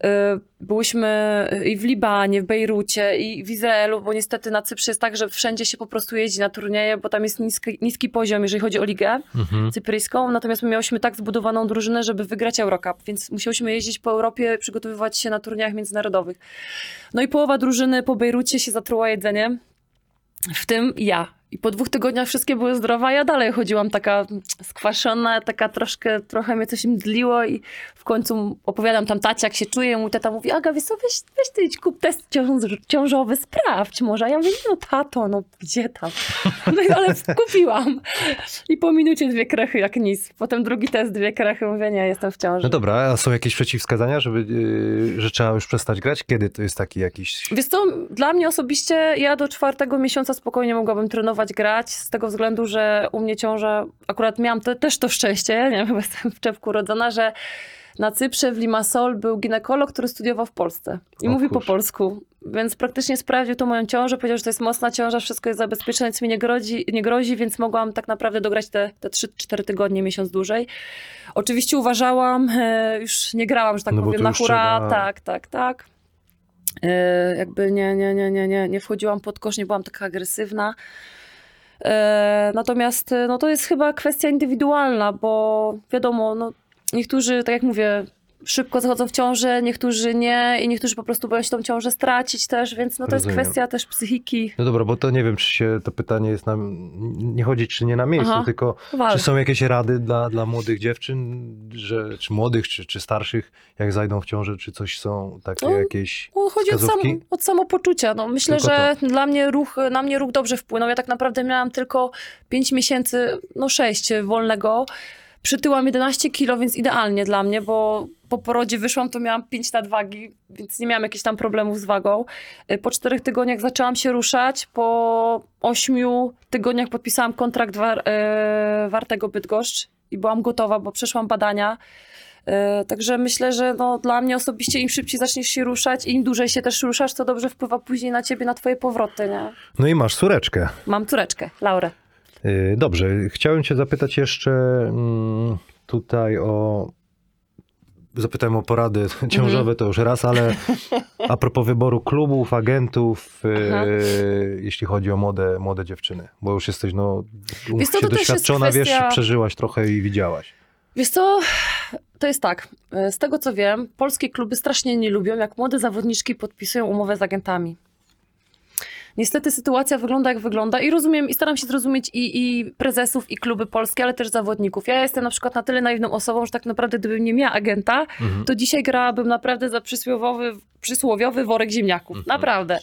e, byłyśmy i w Libanie, w Bejrucie i w Izraelu, bo niestety na Cyprze jest tak, że wszędzie się po prostu jeździ na turnieje, bo tam jest niski, niski poziom, jeżeli chodzi o ligę Mhm. cypryjską, natomiast my miałyśmy tak zbudowaną drużynę, żeby wygrać Eurocup, więc musiałyśmy jeździć po Europie, przygotowywać się na turniejach międzynarodowych. No i połowa drużyny po Bejrucie się zatruła jedzeniem, w tym ja. I po dwóch tygodniach wszystkie były zdrowe, a ja dalej chodziłam taka skwaszona, taka troszkę, trochę mnie coś mdliło i w końcu opowiadam tam tacie, jak się czuję, mój tata mówi, Aga, wiesz co, weź, weź ty idź kup test ciąż, ciążowy, sprawdź może. A ja mówię, no tato, no gdzie tam? <laughs> No ale kupiłam. I po minucie dwie krechy jak nic. Potem drugi test, dwie krechy, mówię, nie, jestem w ciąży. No dobra, a są jakieś przeciwwskazania, żeby, yy, że trzeba już przestać grać? Kiedy to jest taki jakiś... Wiesz co, dla mnie osobiście ja do czwartego miesiąca spokojnie mogłabym trenować, grać, z tego względu, że u mnie ciąża, akurat miałam te, też to szczęście, nie wiem, jestem w czepku urodzona, że na Cyprze w Limassol był ginekolog, który studiował w Polsce i O mówi po kurczę. polsku, więc praktycznie sprawdził to moją ciążę, powiedział, że to jest mocna ciąża, wszystko jest zabezpieczone, nic mi nie grozi, nie grozi więc mogłam tak naprawdę dograć te, te 3-4 tygodnie, miesiąc dłużej. Oczywiście uważałam, e, już nie grałam, że tak No powiem, na hura, trzeba- tak, tak, tak. E, jakby nie, nie, nie, nie, nie, nie wchodziłam pod kosz, nie byłam taka agresywna. E, natomiast e, no, to jest chyba kwestia indywidualna, bo wiadomo, no, niektórzy, tak jak mówię, szybko zachodzą w ciążę, niektórzy nie i niektórzy po prostu boją się tą ciążę stracić też, więc no, to Rozumiem. jest kwestia też psychiki. No dobra, bo to nie wiem, czy się to pytanie jest na... Nie chodzi, czy nie na miejscu, Aha. tylko Wal. czy są jakieś rady dla, dla młodych dziewczyn, że, czy młodych, czy, czy starszych, jak zajdą w ciążę, czy coś są takie No, jakieś... No, chodzi od, sam, od samopoczucia. No, myślę, Tylko że dla mnie ruch, na mnie ruch dobrze wpłynął. Ja tak naprawdę miałam tylko 5 miesięcy, no 6 wolnego. Przytyłam 11 kilo, więc idealnie dla mnie, bo po porodzie wyszłam, to miałam 5 nadwagi, więc nie miałam jakichś tam problemów z wagą. Y, Po czterech tygodniach zaczęłam się ruszać. Po 8 tygodniach podpisałam kontrakt war, e, Wartego Bydgoszcz i byłam gotowa, bo przeszłam badania. E, Także myślę, że no, dla mnie osobiście im szybciej zaczniesz się ruszać i im dłużej się też ruszasz, to dobrze wpływa później na ciebie, na twoje powroty, nie? No i masz córeczkę. Mam córeczkę, Laurę. Yy, Dobrze, chciałem cię zapytać jeszcze mm, tutaj o... Zapytałem o porady <laughs> ciążowe, to już raz, ale a propos wyboru klubów, agentów, yy, jeśli chodzi o młode, młode dziewczyny, bo już jesteś no, Wiesz co, doświadczona, wiesz, kwestia- przeżyłaś trochę i widziałaś. Wiesz co, to jest tak, e, z tego co wiem, polskie kluby strasznie nie lubią, jak młode zawodniczki podpisują umowę z agentami. Niestety sytuacja wygląda jak wygląda i rozumiem i staram się zrozumieć i, i prezesów, i kluby polskie, ale też zawodników. Ja jestem na przykład na tyle naiwną osobą, że tak naprawdę gdybym nie miała agenta, Mhm. to dzisiaj grałabym naprawdę za przysłowiowy, przysłowiowy worek ziemniaków. Mhm. Naprawdę.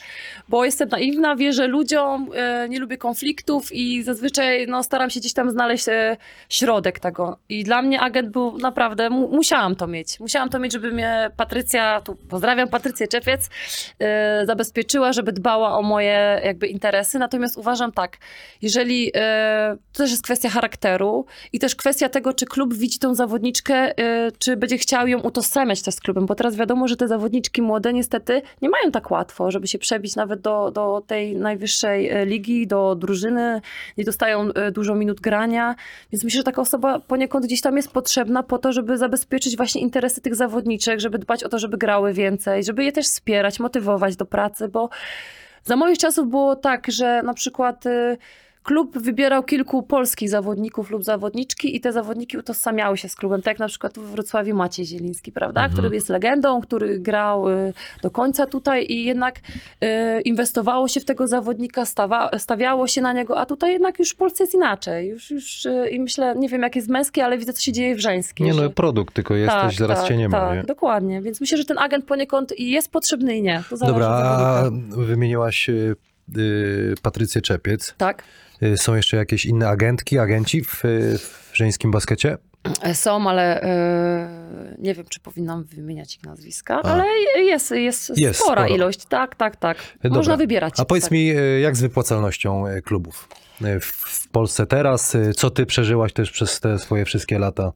Bo jestem naiwna, wierzę ludziom, e, nie lubię konfliktów i zazwyczaj no, staram się gdzieś tam znaleźć e, środek tego. I dla mnie agent był naprawdę, mu, musiałam to mieć. Musiałam to mieć, żeby mnie Patrycja, tu pozdrawiam Patrycję Czepiec, e, zabezpieczyła, żeby dbała o moje jakby interesy. Natomiast uważam tak, jeżeli e, to też jest kwestia charakteru i też kwestia tego, czy klub widzi tą zawodniczkę, e, czy będzie chciał ją utożsamiać też z klubem, bo teraz wiadomo, że te zawodniczki młode niestety nie mają tak łatwo, żeby się przebić nawet do, do tej najwyższej e, ligi, do drużyny, nie dostają e, dużo minut grania, więc myślę, że taka osoba poniekąd gdzieś tam jest potrzebna po to, żeby zabezpieczyć właśnie interesy tych zawodniczek, żeby dbać o to, żeby grały więcej, żeby je też wspierać, motywować do pracy, bo za moich czasów było tak, że na przykład y, klub wybierał kilku polskich zawodników lub zawodniczki i te zawodniki utożsamiały się z klubem, tak jak na przykład w Wrocławiu Maciej Zieliński, prawda, Mhm. który jest legendą, który grał y, do końca tutaj i jednak y, inwestowało się w tego zawodnika, stawa, stawiało się na niego, a tutaj jednak już w Polsce jest inaczej. Już, już y, i myślę, nie wiem jak jest męskie, ale widzę co się dzieje w żeńskiej. Nie no, że- produkt tylko jesteś, zaraz cię nie ma. tak, nie? dokładnie. Więc myślę, że ten agent poniekąd jest potrzebny i nie. Dobra, wymieniłaś Patrycję Czepiec. Tak. Y, Są jeszcze jakieś inne agentki, agenci w, y, w żeńskim baskecie? Są, ale e, nie wiem, czy powinnam wymieniać ich nazwiska, A. ale jest, jest, Jest spora sporo. ilość. Tak, tak, tak. Dobra. Można wybierać. A powiedz tak. mi, y, jak z wypłacalnością y, klubów y, w- Polsce teraz? Y, Co ty przeżyłaś też przez te swoje wszystkie lata?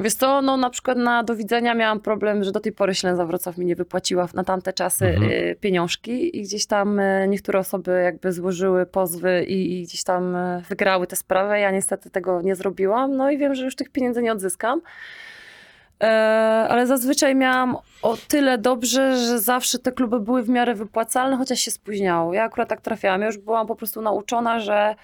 Wiesz co, no na przykład na do widzenia miałam problem, że do tej pory Ślęza Wrocław mi nie wypłaciła na tamte czasy Mhm. y, pieniążki i gdzieś tam y, niektóre osoby jakby złożyły pozwy i, i gdzieś tam y, wygrały tę sprawę. Ja niestety tego nie zrobiłam, no i wiem, że już tych pieniędzy nie odzyskam. E, ale zazwyczaj miałam o tyle dobrze, że zawsze te kluby były w miarę wypłacalne, chociaż się spóźniało. Ja akurat tak trafiałam. Ja już byłam po prostu nauczona, że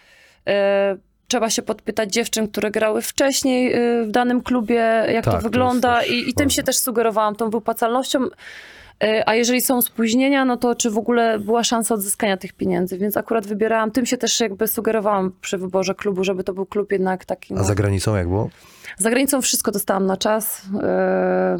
trzeba się podpytać dziewczyn, które grały wcześniej e, w danym klubie, jak Tak, to to wygląda też i, i tym się też sugerowałam, tą wypłacalnością. E, A jeżeli są spóźnienia, no to czy w ogóle była szansa odzyskania tych pieniędzy? Więc akurat wybierałam, tym się też jakby sugerowałam przy wyborze klubu, żeby to był klub jednak taki. A No, za granicą jak było? za granicą wszystko dostałam na czas. E,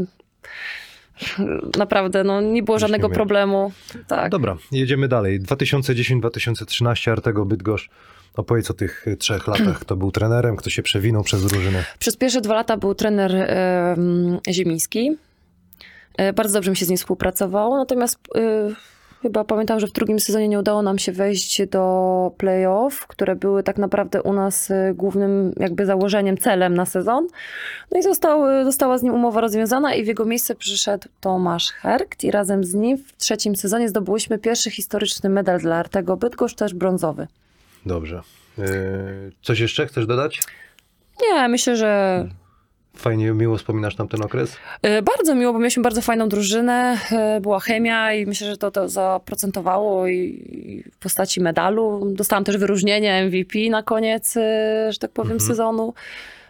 Naprawdę, no nie było Już żadnego nie problemu. Tak. Dobra, jedziemy dalej. 2010-2013 Artego Bydgoszcz. Opowiedz o tych y, trzech latach. Kto był trenerem, kto się przewinął przez drużynę. Przez pierwsze dwa lata był trener em, Ziemiński. E, Bardzo dobrze mi się z nim współpracowało, natomiast e, chyba pamiętam, że w drugim sezonie nie udało nam się wejść do playoff, które były tak naprawdę u nas e, głównym jakby założeniem, celem na sezon. No i został, e, została z nim umowa rozwiązana i w jego miejsce przyszedł Tomasz Herkt i razem z nim w trzecim sezonie zdobyłyśmy pierwszy historyczny medal dla Artego Bydgoszcz, też brązowy. Dobrze. Y, Coś jeszcze chcesz dodać? Nie, myślę, że Fajnie, miło wspominasz tam ten okres? E, Bardzo miło, bo mieliśmy bardzo fajną drużynę, e, była chemia i myślę, że to, to zaprocentowało i, w postaci medalu. Dostałam też wyróżnienie MVP na koniec, e, że tak powiem, Mhm. sezonu.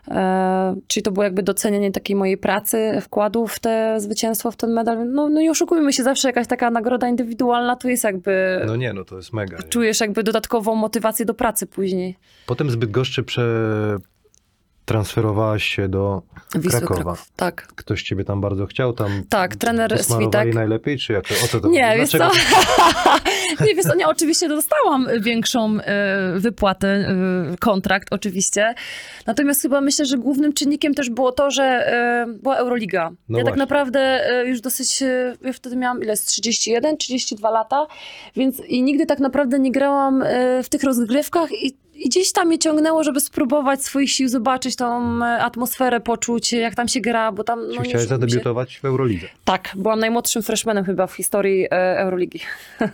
E, czyli to było jakby docenienie takiej mojej pracy, wkładu w te zwycięstwo, w ten medal. No, no nie oszukujmy się, zawsze jakaś taka nagroda indywidualna to jest jakby... No nie, no to jest mega. Czujesz jakby dodatkową motywację do pracy później. Potem z Bydgoszczy przetransferowałaś się do Wisły Krakowa. Kraków. Tak. Ktoś ciebie tam bardzo chciał, tam Tak, trener Switek. najlepiej, czy jak o co to Nie, wiesz co? <laughs> <laughs> nie, wiesz co, nie, oczywiście dostałam większą e, wypłatę, e, kontrakt oczywiście. Natomiast chyba myślę, że głównym czynnikiem też było to, że e, była Euroliga. No ja tak właśnie. naprawdę e, już dosyć, ja wtedy miałam ile, z 31, 32 lata, więc i nigdy tak naprawdę nie grałam w tych rozgrywkach i i gdzieś tam mnie ciągnęło, żeby spróbować swoich sił, zobaczyć tą e, atmosferę, poczuć, jak tam się gra, bo tam... Nie chciałeś oszukujmy się- zadebiutować w Eurolidze? Tak, byłam najmłodszym freshmanem chyba w historii e, Euroligi.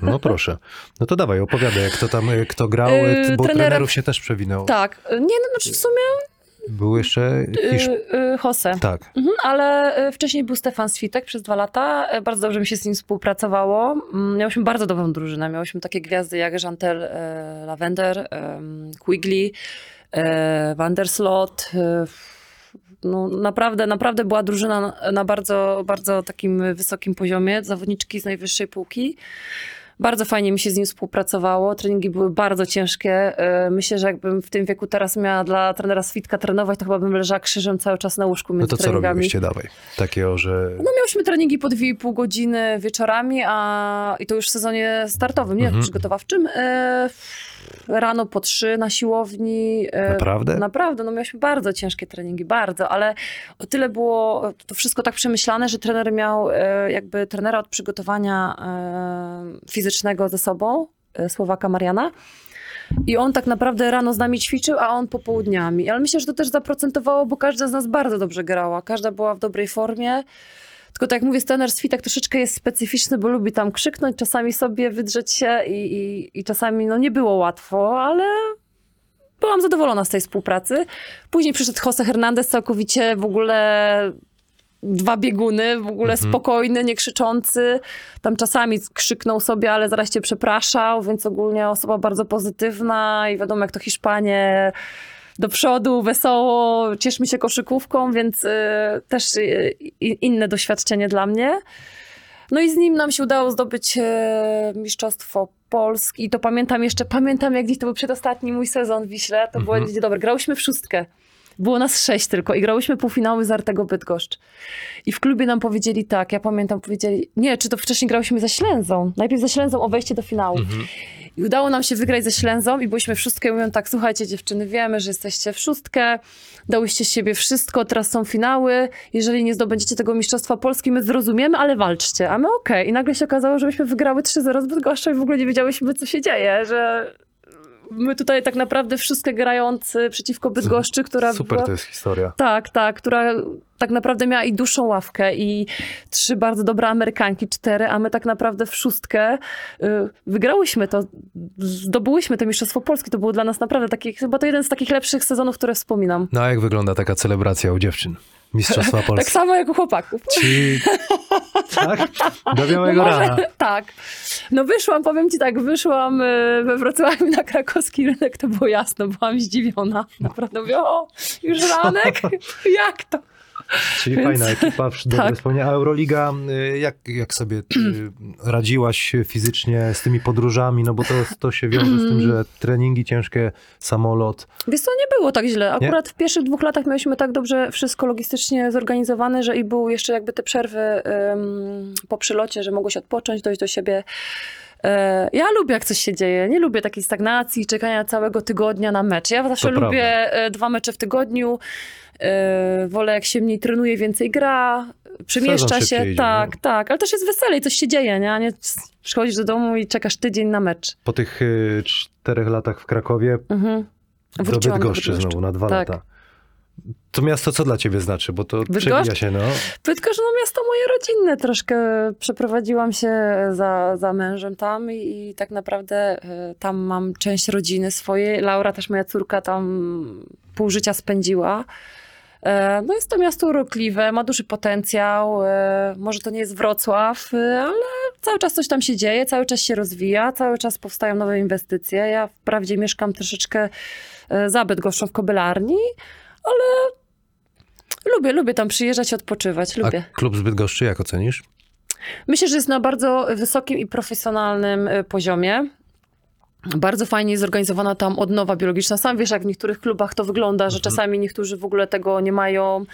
No proszę. No to dawaj, opowiadaj, jak to tam, y, kto grał, bo trenerem- trenerów się też przewinęło. Tak, nie, no znaczy w sumie Był jeszcze Hiszp... y, y, Jose. Tak. Mhm, ale y, wcześniej był Stefan Switek przez dwa lata. Y, Bardzo dobrze mi się z nim współpracowało. Mm, Miałyśmy bardzo dobrą drużynę. Miałyśmy takie gwiazdy jak Jantel y, Lavender, em, Quigley, Vanderslot. y, No, naprawdę, naprawdę była drużyna na, na bardzo, bardzo takim wysokim poziomie. Zawodniczki z najwyższej półki. Bardzo fajnie mi się z nim współpracowało. Treningi były bardzo ciężkie. E, Myślę, że jakbym w tym wieku teraz miała dla trenera Switka trenować, to chyba bym leżała krzyżem cały czas na łóżku No między to co treningami. robiłyście, dawaj? Takiego, że... No miałyśmy treningi po 2,5 godziny wieczorami, a i to już w sezonie startowym, nie Mhm. przygotowawczym. E, rano po trzy na siłowni. E, Naprawdę? Naprawdę, no miałyśmy bardzo ciężkie treningi, bardzo, ale o tyle było to wszystko tak przemyślane, że trener miał e, jakby trenera od przygotowania e, fizycznego ze sobą, Słowaka Mariana. I on tak naprawdę rano z nami ćwiczył, a on popołudniami. Ale myślę, że to też zaprocentowało, bo każda z nas bardzo dobrze grała. Każda była w dobrej formie. Tylko tak jak mówię, trener Switek troszeczkę jest specyficzny, bo lubi tam krzyknąć, czasami sobie wydrzeć się i, i, i czasami no nie było łatwo, ale byłam zadowolona z tej współpracy. Później przyszedł Jose Hernandez, całkowicie w ogóle dwa bieguny, w ogóle Mhm. spokojny, nie krzyczący. Tam czasami krzyknął sobie, ale zaraz cię przepraszał, więc ogólnie osoba bardzo pozytywna i wiadomo, jak to Hiszpanie do przodu, wesoło, cieszmy się koszykówką, więc y, też y, inne doświadczenie dla mnie. No i z nim nam się udało zdobyć e, Mistrzostwo Polski. I to pamiętam jeszcze, pamiętam jak gdzieś to był przedostatni mój sezon w Wiśle. To było Mhm. gdzieś dobre. Grałyśmy w szóstkę. Było nas sześć tylko i grałyśmy półfinały z Artego Bydgoszcz. I w klubie nam powiedzieli tak, ja pamiętam, powiedzieli, nie, czy to wcześniej grałyśmy ze Ślęzą. Najpierw ze Ślęzą o wejście do finału. Mhm. I udało nam się wygrać ze Ślęzą i byliśmy w szóstkę i mówią tak, słuchajcie dziewczyny, wiemy, że jesteście w szóstkę, dałyście z siebie wszystko, teraz są finały, jeżeli nie zdobędziecie tego Mistrzostwa Polski, my zrozumiemy, ale walczcie. A my okej. I nagle się okazało, że myśmy wygrały 3-0 z Bydgoszczą i w ogóle nie wiedziałyśmy, co się dzieje, że my tutaj tak naprawdę wszystkie grając przeciwko Bydgoszczy, która Super była... to jest historia. Tak, tak, która tak naprawdę miała i dłuższą ławkę i trzy bardzo dobre Amerykanki, cztery, a my tak naprawdę w szóstkę y, wygrałyśmy to, zdobyłyśmy to Mistrzostwo Polski. To było dla nas naprawdę taki, chyba to jeden z takich lepszych sezonów, które wspominam. No a jak wygląda taka celebracja u dziewczyn? Mistrzostwa <laughs> Tak Polski. samo jak u chłopaków. Czy... Tak? Do białego No rana. <laughs> Tak. No wyszłam, powiem ci tak, wyszłam y, we Wrocławiu na krakowski rynek, to było jasno, byłam zdziwiona. Naprawdę mówię, o, już ranek? <laughs> Jak to? Czyli Więc- fajna ekipa, dobre Tak. wspomnienia. A Euroliga, y, jak, jak sobie y, radziłaś fizycznie z tymi podróżami? No bo to, to się wiąże z tym, że treningi ciężkie, samolot. Wiesz co, nie było tak źle. Nie? Akurat w pierwszych dwóch latach mieliśmy tak dobrze wszystko logistycznie zorganizowane, że i były jeszcze jakby te przerwy po przylocie, że mogło się odpocząć, dojść do siebie. E, Ja lubię, jak coś się dzieje. Nie lubię takiej stagnacji, czekania całego tygodnia na mecz. Ja zawsze To lubię e, dwa mecze w tygodniu. E, Wolę, jak się mniej trenuje, więcej gra, przemieszcza się. idzie, tak, nie? tak. Ale też jest weselej, coś się dzieje, nie? Nie przychodzisz do domu i czekasz tydzień na mecz. Po tych y, czterech latach w Krakowie Mhm. do Bydgoszczy znowu na dwa Tak. lata. To miasto co dla ciebie znaczy? Bo to Bydgoszcz? przewija się, no. Bydgoszcz, no miasto moje rodzinne. Troszkę przeprowadziłam się za, za mężem tam i, i tak naprawdę e, tam mam część rodziny swojej. Laura, też moja córka, tam pół życia spędziła. E, No jest to miasto urokliwe, ma duży potencjał. e, Może to nie jest Wrocław, e, ale cały czas coś tam się dzieje, cały czas się rozwija, cały czas powstają nowe inwestycje. Ja wprawdzie mieszkam troszeczkę za Bydgoszczą w Kobylarni, ale lubię, lubię tam przyjeżdżać, odpoczywać, lubię. A klub z Bydgoszczy jak ocenisz? Myślę, że jest na bardzo wysokim i profesjonalnym poziomie. Bardzo fajnie jest zorganizowana tam odnowa biologiczna. Sam wiesz, jak w niektórych klubach to wygląda, że czasami niektórzy w ogóle tego nie mają.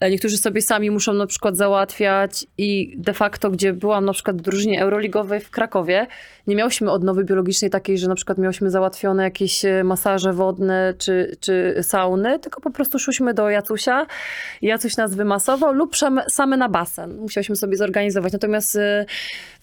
e, Niektórzy sobie sami muszą na przykład załatwiać i de facto, gdzie byłam na przykład w drużynie euroligowej w Krakowie, nie miałyśmy odnowy biologicznej takiej, że na przykład miałyśmy załatwione jakieś e, masaże wodne czy, czy sauny, tylko po prostu szłyśmy do Jacusia Jacuś nas wymasował lub same, same na basen. Musiałyśmy sobie zorganizować. Natomiast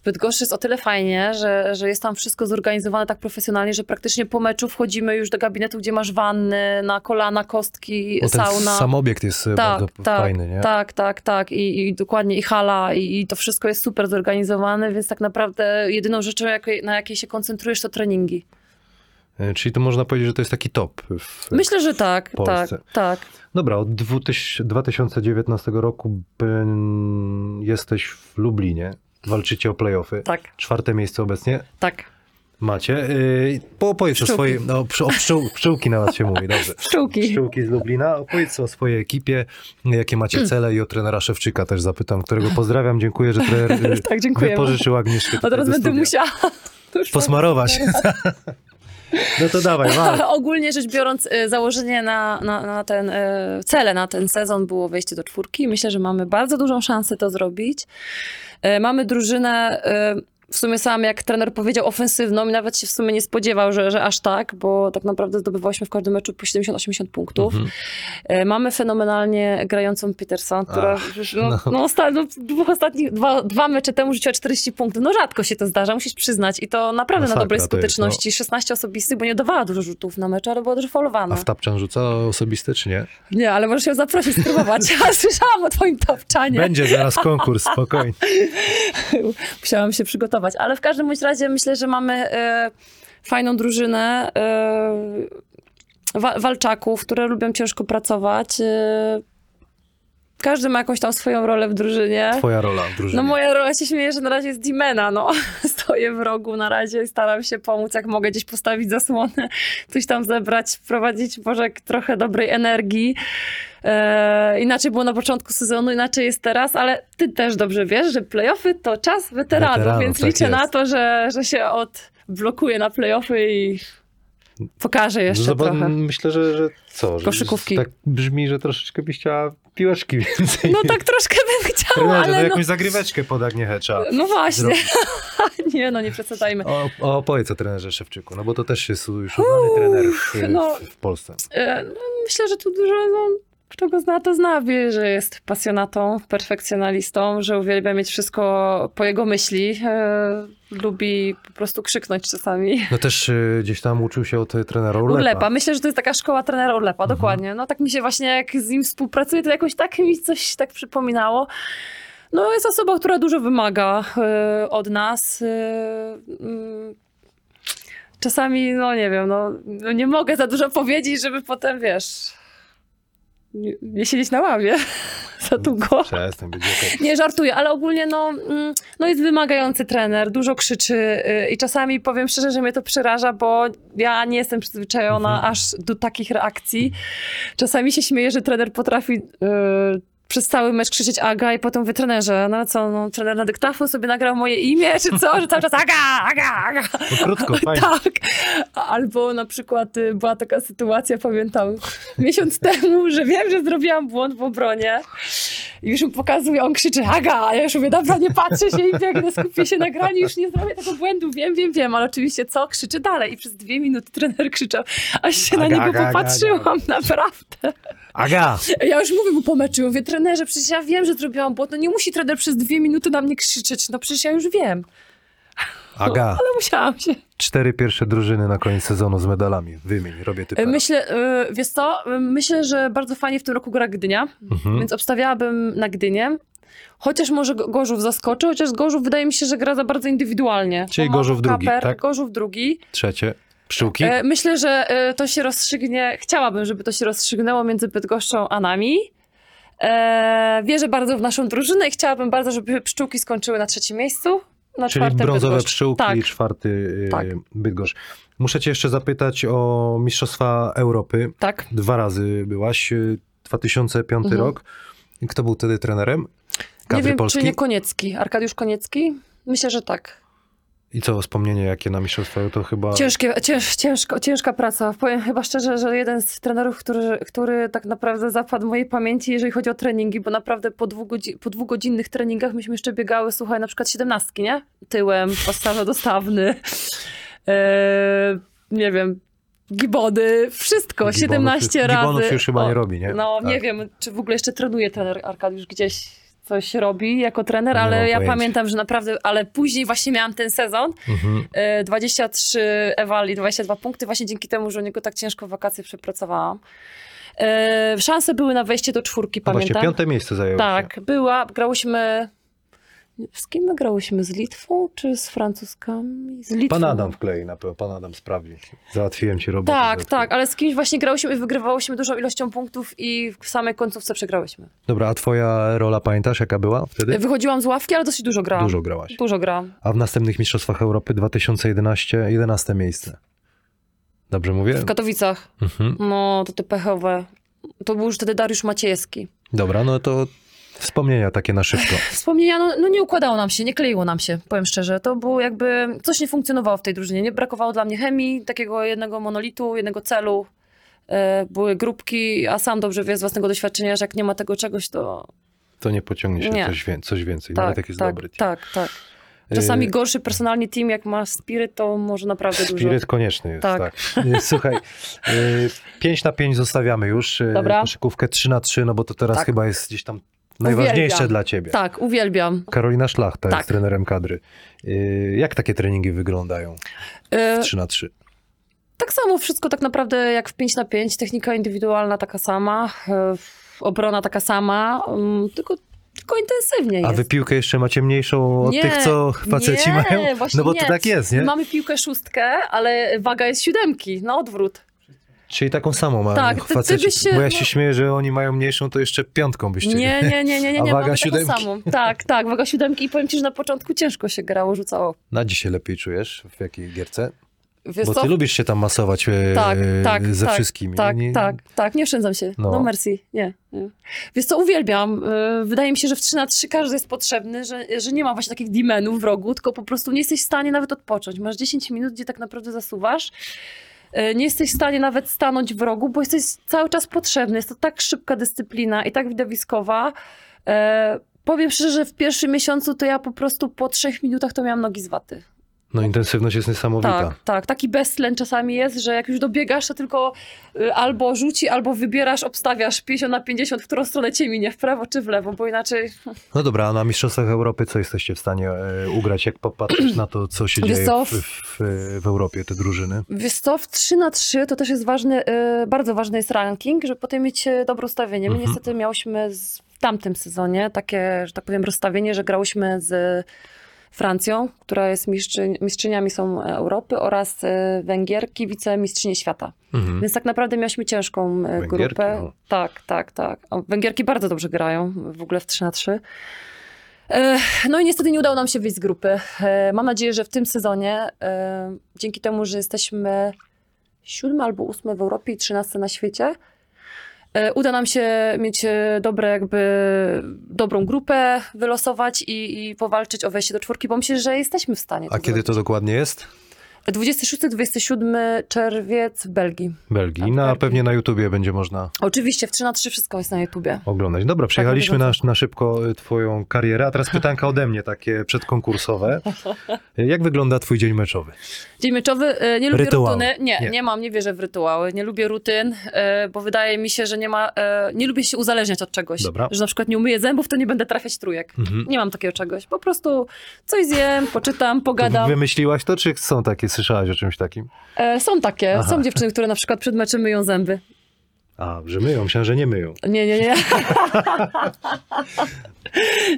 w Bydgoszczy jest o tyle fajnie, że, że jest tam wszystko zorganizowane tak profesjonalnie, że praktycznie po meczu wchodzimy już do gabinetu, gdzie masz wanny, na kolana, kostki, Bo ten sauna. sam obiekt jest e, Tak, bardzo tak, fajny, nie? tak, tak, tak. I, i dokładnie i hala, i, i to wszystko jest super zorganizowane, więc tak naprawdę jedyną rzeczą, na jakiej się koncentrujesz, to treningi. E, Czyli to można powiedzieć, że to jest taki top. W... Myślę, że tak, tak, tak. Dobra, od 2000 2019 roku jesteś w Lublinie, walczycie o playoffy. Tak, Czwarte miejsce obecnie tak. macie. Yy, po- opowiedz o Pszczółki. swojej... No, o pszczół, pszczółki na was się mówi, dobrze. <laughs> Pszczółki. Pszczółki z Lublina. Opowiedz o swojej ekipie, jakie macie cele i o trenera Szewczyka też zapytam, którego pozdrawiam. Dziękuję, że trener yy, <laughs> Tak, dziękuję. wypożyczył Agnieszkę A teraz będę musiała. <laughs> Posmarować. No to dawaj. <laughs> Ogólnie rzecz biorąc, y, założenie na, na, na ten, y, cele na ten sezon było wejście do czwórki. Myślę, że mamy bardzo dużą szansę to zrobić. Y, Mamy drużynę, w sumie sam jak trener powiedział, ofensywną i nawet się w sumie nie spodziewał, że, że aż tak, bo tak naprawdę zdobywałyśmy w każdym meczu po 70-80 punktów. Mhm. Y, Mamy fenomenalnie grającą Peterson, która Ach, już, no, no. no. osta- no, dwóch ostatnich, dwa, dwa mecze temu rzuciła 40 punktów. No rzadko się to zdarza, musisz przyznać. I to naprawdę Masakra na dobrej jest, no. skuteczności. 16 osobistych, bo nie dawała dużo rzutów na mecz, ale była dużo faulowana. A w tapczan rzuca osobisty, czy nie? Nie, ale możesz ją zaprosić, spróbować. <laughs> Ja słyszałam o twoim tapczanie. Będzie zaraz konkurs, spokojnie. <laughs> Musiałam się przygotować. Ale w każdym bądź razie myślę, że mamy e, fajną drużynę e, wa- walczaków, które lubią ciężko pracować. E, każdy ma jakąś tam swoją rolę w drużynie. Twoja rola w drużynie. No moja rola się śmieje, że na razie jest Dimena, no. <laughs> Stoję w rogu na razie i staram się pomóc, jak mogę gdzieś postawić zasłonę, coś tam zebrać, wprowadzić może trochę dobrej energii. E, inaczej było na początku sezonu, inaczej jest teraz, ale ty też dobrze wiesz, że playoffy to czas weteranów, Weteranów, więc tak liczę na jest. to, że, że się odblokuję na playoffy i pokażę jeszcze Zobacz, trochę. Myślę, że, że co? Że Koszykówki. Tak brzmi, że troszeczkę byś chciała piłeczki więcej. No tak troszkę bym chciała, Trenerze, no ale no, jakąś zagryweczkę pod Agniechę no właśnie. <laughs> Nie, no nie przesadzajmy. O, o, opowiedz o trenerze Szewczyku, no bo to też jest już znany trener w, no. w, w Polsce. E, No, myślę, że tu dużo, no, kto go zna, to zna, wie, że jest pasjonatą, perfekcjonalistą, że uwielbia mieć wszystko po jego myśli. E, lubi po prostu krzyknąć czasami. No też y, gdzieś tam uczył się od trenera Urlepa. Urlepa. Myślę, że to jest taka szkoła trenera Urlepa, Mhm. dokładnie. No tak mi się właśnie, jak z nim współpracuję, to jakoś tak mi coś tak przypominało. No jest osoba, która dużo wymaga e, od nas. e, mm, czasami, no nie wiem, no, no nie mogę za dużo powiedzieć, żeby potem, wiesz, nie, nie siedzieć na ławie <laughs> za długo. Przestań, będzie. Nie, żartuję, ale ogólnie no, mm, no jest wymagający trener, dużo krzyczy y, i czasami powiem szczerze, że mnie to przeraża, bo ja nie jestem przyzwyczajona Mhm. aż do takich reakcji. Czasami się śmieję, że trener potrafi y, przez cały mecz krzyczeć Aga i potem mówię trenerze, no co, no, trener na dyktafon sobie nagrał moje imię, czy co, że cały czas Aga, Aga, Aga. No krótko, <laughs> fajnie. Tak. Albo na przykład y, była taka sytuacja, pamiętam, miesiąc <laughs> temu, że wiem, że zrobiłam błąd w obronie. I już mu pokazuje, on krzyczy, Aga, a ja już mówię, dobra, nie patrzę się i biegnę, skupię się na graniu, już nie zrobię tego błędu, wiem, wiem, wiem, ale oczywiście co? Krzyczy dalej i przez dwie minuty trener krzyczał, aż się na Aga, niego Aga, Aga, popatrzyłam, naprawdę. Aga! Ja już mówię mu po meczu, mówię, trenerze, przecież ja wiem, że zrobiłam błąd, no nie musi trener przez dwie minuty na mnie krzyczeć, no przecież ja już wiem, Aga! ale musiałam się. Cztery pierwsze drużyny na koniec sezonu z medalami. Wymień, robię typę. Myślę, y, wiesz co, y, myślę, że bardzo fajnie w tym roku gra Gdynia, Mhm. więc obstawiałabym na Gdynię. Chociaż może Go- Gorzów zaskoczy, chociaż Gorzów wydaje mi się, że gra za bardzo indywidualnie. Czyli Bo ma Gorzów drugi, Kaper, tak? Gorzów drugi. Trzecie. Pszczółki? E, myślę, że e, to się rozstrzygnie, chciałabym, żeby to się rozstrzygnęło między Bydgoszczą a nami. E, wierzę bardzo w naszą drużynę i chciałabym bardzo, żeby pszczółki skończyły na trzecim miejscu. Na Czyli brązowe Bydgoszcz. pszczółki Tak. i czwarty y, Tak. Bydgoszcz. Muszę cię jeszcze zapytać o Mistrzostwa Europy. Tak. Dwa razy byłaś. y, 2005 Mhm. rok. Kto był wtedy trenerem? Nie Kadry wiem, Polski? czy nie Koniecki. Arkadiusz Koniecki? Myślę, że tak. I co, wspomnienie jakie na Mistrzostwa to chyba... Ciężkie, cięż, ciężko, ciężka praca. Powiem chyba szczerze, że jeden z trenerów, który, który tak naprawdę zapadł w mojej pamięci, jeżeli chodzi o treningi, bo naprawdę po, dwugodzi, po dwugodzinnych treningach myśmy jeszcze biegały, słuchaj, na przykład siedemnastki, nie? Tyłem, postawno-dostawny, <laughs> e, nie wiem, gibody, wszystko, Gibonów 17 już- razy. Gibonów już chyba O, nie robi, nie? No nie Tak. wiem, czy w ogóle jeszcze trenuje trener Arkadiusz gdzieś coś robi jako trener, ale ja pojęcia. pamiętam, że naprawdę, ale później właśnie miałam ten sezon, Mhm. E, 23 eval i 22 punkty właśnie dzięki temu, że u niego tak ciężko wakacje przepracowałam. E, szanse były na wejście do czwórki, No właśnie, pamiętam. piąte miejsce zajęło tak, była, grałyśmy... Z kim my grałyśmy? Z Litwą czy z Francuskami? Z Litwą. Pan Adam wklei na pewno, pan Adam sprawi. Załatwiłem ci robotę. Tak, tak, ale z kimś właśnie grałyśmy i wygrywałyśmy dużą ilością punktów i w samej końcówce przegrałyśmy. Dobra, a twoja rola pamiętasz jaka była wtedy? Wychodziłam z ławki, ale dosyć dużo grałam. Dużo grałaś. Dużo grałam. A w następnych Mistrzostwach Europy 2011 11 miejsce. Dobrze mówię? W Katowicach. Mhm. No, to te pechowe. To był już wtedy Dariusz Maciejewski. Dobra, no to wspomnienia takie na szybko. <laughs> Wspomnienia, no, no nie układało nam się, nie kleiło nam się, powiem szczerze. To było jakby, coś nie funkcjonowało w tej drużynie. Nie brakowało dla mnie chemii, takiego jednego monolitu, jednego celu. E, były grupki, a sam dobrze wie z własnego doświadczenia, że jak nie ma tego czegoś, to To nie pociągnie się Nie. Coś, coś więcej, tak, nawet jak jest tak, dobry. team. tak, tak. Czasami Y, gorszy personalnie team, jak ma Spirit, to może naprawdę dużo. Spiryt konieczny jest, tak. Tak. Y, Słuchaj, 5 na 5 zostawiamy już. Dobra. Koszykówkę 3 na 3, no bo to teraz Tak. chyba jest gdzieś tam najważniejsze Uwielbiam. dla ciebie. Tak, uwielbiam. Karolina Szlachta Tak. jest trenerem kadry. Y, Jak takie treningi wyglądają E, 3 na 3? Tak samo wszystko tak naprawdę jak w 5 na 5, technika indywidualna taka sama, e, obrona taka sama, mm, tylko, tylko intensywnie A jest. wy piłkę jeszcze macie mniejszą od Nie, tych, co faceci nie, mają? No bo nie. to tak jest, nie? Mamy piłkę szóstkę, ale waga jest siódemki, na odwrót. Czyli taką samą mają Tak, ty- ty faceci. się- Bo ja no- się śmieję, że oni mają mniejszą, to jeszcze piątką byście. Nie, nie, nie, nie, nie, A nie waga siódemki? samą. Tak, tak, waga siódemki i powiem ci, że na początku ciężko się grało, rzucało. Na dziś się lepiej czujesz? W jakiej gierce? Wiesz Bo co? ty lubisz się tam masować e, Tak, tak, ze tak, wszystkimi. Tak, nie? tak, tak, nie oszczędzam się. No. No, merci, nie, nie. Wiesz co, uwielbiam. Yy, Wydaje mi się, że w 3 na 3 każdy jest potrzebny, że, że nie ma właśnie takich dimenów w rogu, tylko po prostu nie jesteś w stanie nawet odpocząć. Masz 10 minut, gdzie tak naprawdę zasuwasz. E, nie jesteś w stanie nawet stanąć w rogu, bo jesteś cały czas potrzebny. Jest to tak szybka dyscyplina i tak widowiskowa. E, powiem szczerze, że w pierwszym miesiącu to ja po prostu po trzech minutach to miałam nogi z waty. No intensywność jest niesamowita. Tak, tak. Taki beztlen czasami jest, że jak już dobiegasz, to tylko y, albo rzuci, albo wybierasz, obstawiasz 50 na 50, w którą stronę cię minie, w prawo czy w lewo, bo inaczej... No dobra, a na Mistrzostwach Europy co jesteście w stanie e, ugrać, jak popatrzysz na to, co się dzieje w, w, w Europie, te drużyny? Wiesz co, w 3 na 3 to też jest ważny, y, bardzo ważny jest ranking, żeby potem mieć y, dobre ustawienie. My Mhm. niestety miałyśmy w tamtym sezonie takie, że tak powiem, rozstawienie, że grałyśmy z Francją, która jest mistrzy, mistrzyniami są Europy oraz y, Węgierki, wicemistrzynie świata. Mhm. Więc tak naprawdę miałyśmy ciężką e, Węgierki, grupę. no. Tak, tak, tak. Węgierki bardzo dobrze grają, w ogóle w 3 na 3. E, No i niestety nie udało nam się wyjść z grupy. E, Mam nadzieję, że w tym sezonie, e, dzięki temu, że jesteśmy siódme albo ósme w Europie i trzynaste na świecie, e, uda nam się mieć e, dobre, jakby dobrą grupę wylosować i, i powalczyć o wejście do czwórki, bo myślę, że jesteśmy w stanie. A kiedy to zrobić. dokładnie jest? 26-27 czerwiec w Belgii. Belgii. Tak, No, a Belgii. pewnie na YouTubie będzie można Oczywiście, w 3 na 3 wszystko jest na YouTubie. oglądać. Dobra, przejechaliśmy na, bieżąco. na szybko y, twoją karierę, a teraz pytanka ode mnie, takie przedkonkursowe. <laughs> Jak wygląda twój dzień meczowy? Dzień meczowy, e, nie lubię Rytuały. rutyny. Nie, Nie. nie, mam, nie wierzę w rytuały. Nie lubię rutyn, e, bo wydaje mi się, że nie ma, nie lubię się uzależniać od czegoś. Dobra. Że na przykład nie umyję zębów, to nie będę trafiać trójek. Mhm. Nie mam takiego czegoś. Po prostu coś zjem, poczytam, pogadam. Wymyśliłaś to, czy są takie, słyszałaś o czymś takim? E, są takie, Aha. są dziewczyny, które na przykład przed meczem myją zęby. A, że myją, myślałem, że nie myją. Nie, nie, nie. <laughs>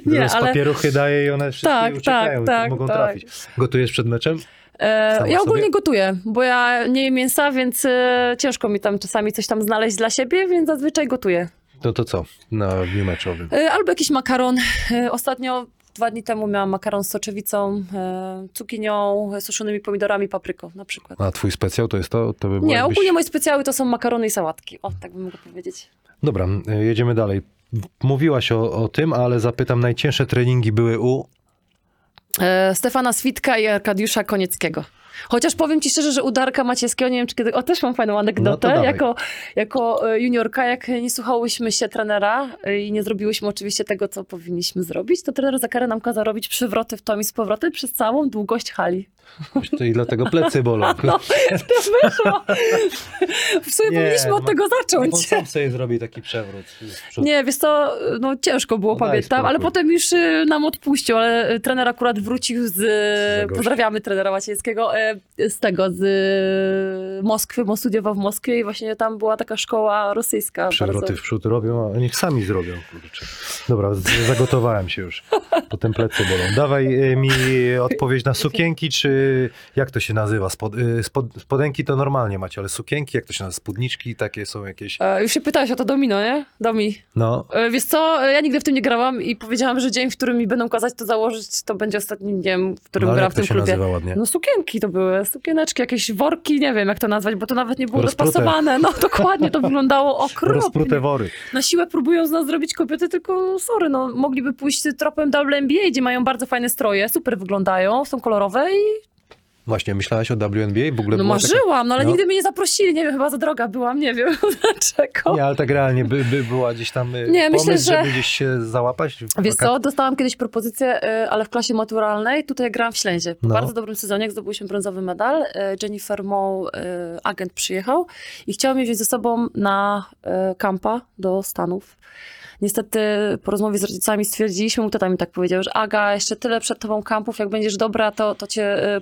nie, Z ale papieruchy daje i one wszystkie Tak, uciekają, tak, tak, mogą tak. trafić. Gotujesz przed meczem? e, Sama ja ogólnie sobie? gotuję, bo ja nie jem mięsa, więc e, ciężko mi tam czasami coś tam znaleźć dla siebie, więc zazwyczaj gotuję. No to co na dniu meczowym? E, Albo jakiś makaron. Ostatnio, dwa dni temu miałam makaron z soczewicą, e, cukinią, e, suszonymi pomidorami, papryką na przykład. A twój specjał to jest to? to by Nie, ogólnie moje specjały to są makarony i sałatki. O, tak bym mogła powiedzieć. Dobra, y, jedziemy dalej. Mówiłaś o, o tym, ale zapytam, najcięższe treningi były u... E, Stefana Switka i Arkadiusza Konieckiego. Chociaż powiem ci szczerze, że u Darka Maciejskiego, nie wiem czy kiedy, o też mam fajną No anegdotę, dawaj. jako, jako e, juniorka, jak nie słuchałyśmy się trenera e, i nie zrobiłyśmy oczywiście tego, co powinniśmy zrobić, to trener za karę nam kazał robić przywroty w tom i z powrotem przez całą długość hali. To i dlatego plecy bolą. <laughs> No, to wyszło. W sumie Nie, powinniśmy od tego On zacząć. sam sobie zrobi taki przewrót. Nie, wiesz co, no ciężko było, No pamiętam, ale potem już y, nam odpuścił, ale y, trener akurat wrócił z, pozdrawiamy trenera Maciejskiego, e, z tego, z y, Moskwy, bo studiował w Moskwie i właśnie tam była taka szkoła rosyjska. Przewroty bardzo. w przód robią, a niech sami zrobią. Kurczę. Dobra, zagotowałem się już. Potem plecy bolą. Dawaj y, mi odpowiedź na sukienki, czy jak to się nazywa? Spod, y, spod, spodenki to normalnie macie, ale sukienki, jak to się nazywa? Spódniczki takie są jakieś? E, już się pytałeś o to domino, nie? Domi. No, E, Wiesz co, e, ja nigdy w tym nie grałam i powiedziałam, że dzień, w którym mi będą kazać to założyć, to będzie ostatni dzień, w którym no jak w to tym się klubie. nazywa ładnie? No sukienki to były, sukieneczki, jakieś worki, nie wiem jak to nazwać, bo to nawet nie było Rozprute. dopasowane. No <laughs> dokładnie, to wyglądało okropnie. Rozprute wory. Na siłę próbują z nas zrobić kobiety, tylko sorry, no mogliby pójść tropem WNBA, gdzie mają bardzo fajne stroje, super wyglądają, są kolorowe i Właśnie, myślałaś o WNBA? W ogóle no była taka- marzyłam, no ale No. nigdy mnie nie zaprosili, nie wiem, chyba za droga byłam, nie wiem <laughs> dlaczego. Nie, ale tak realnie by, by była gdzieś tam y, Nie, myślę, pomysł, że- żeby gdzieś się załapać? Wiesz co, dostałam kiedyś propozycję, y, ale w klasie maturalnej, tutaj grałam w Ślęzie. Po No. bardzo dobrym sezonie, jak zdobyliśmy brązowy medal, y, Jennifer Moe, agent przyjechał i chciał mnie wziąć ze sobą na kampa do Stanów. Niestety po rozmowie z rodzicami stwierdziliśmy, mój tata mi tak powiedział, że Aga, jeszcze tyle przed tobą kampów, jak będziesz dobra, to, to cię y,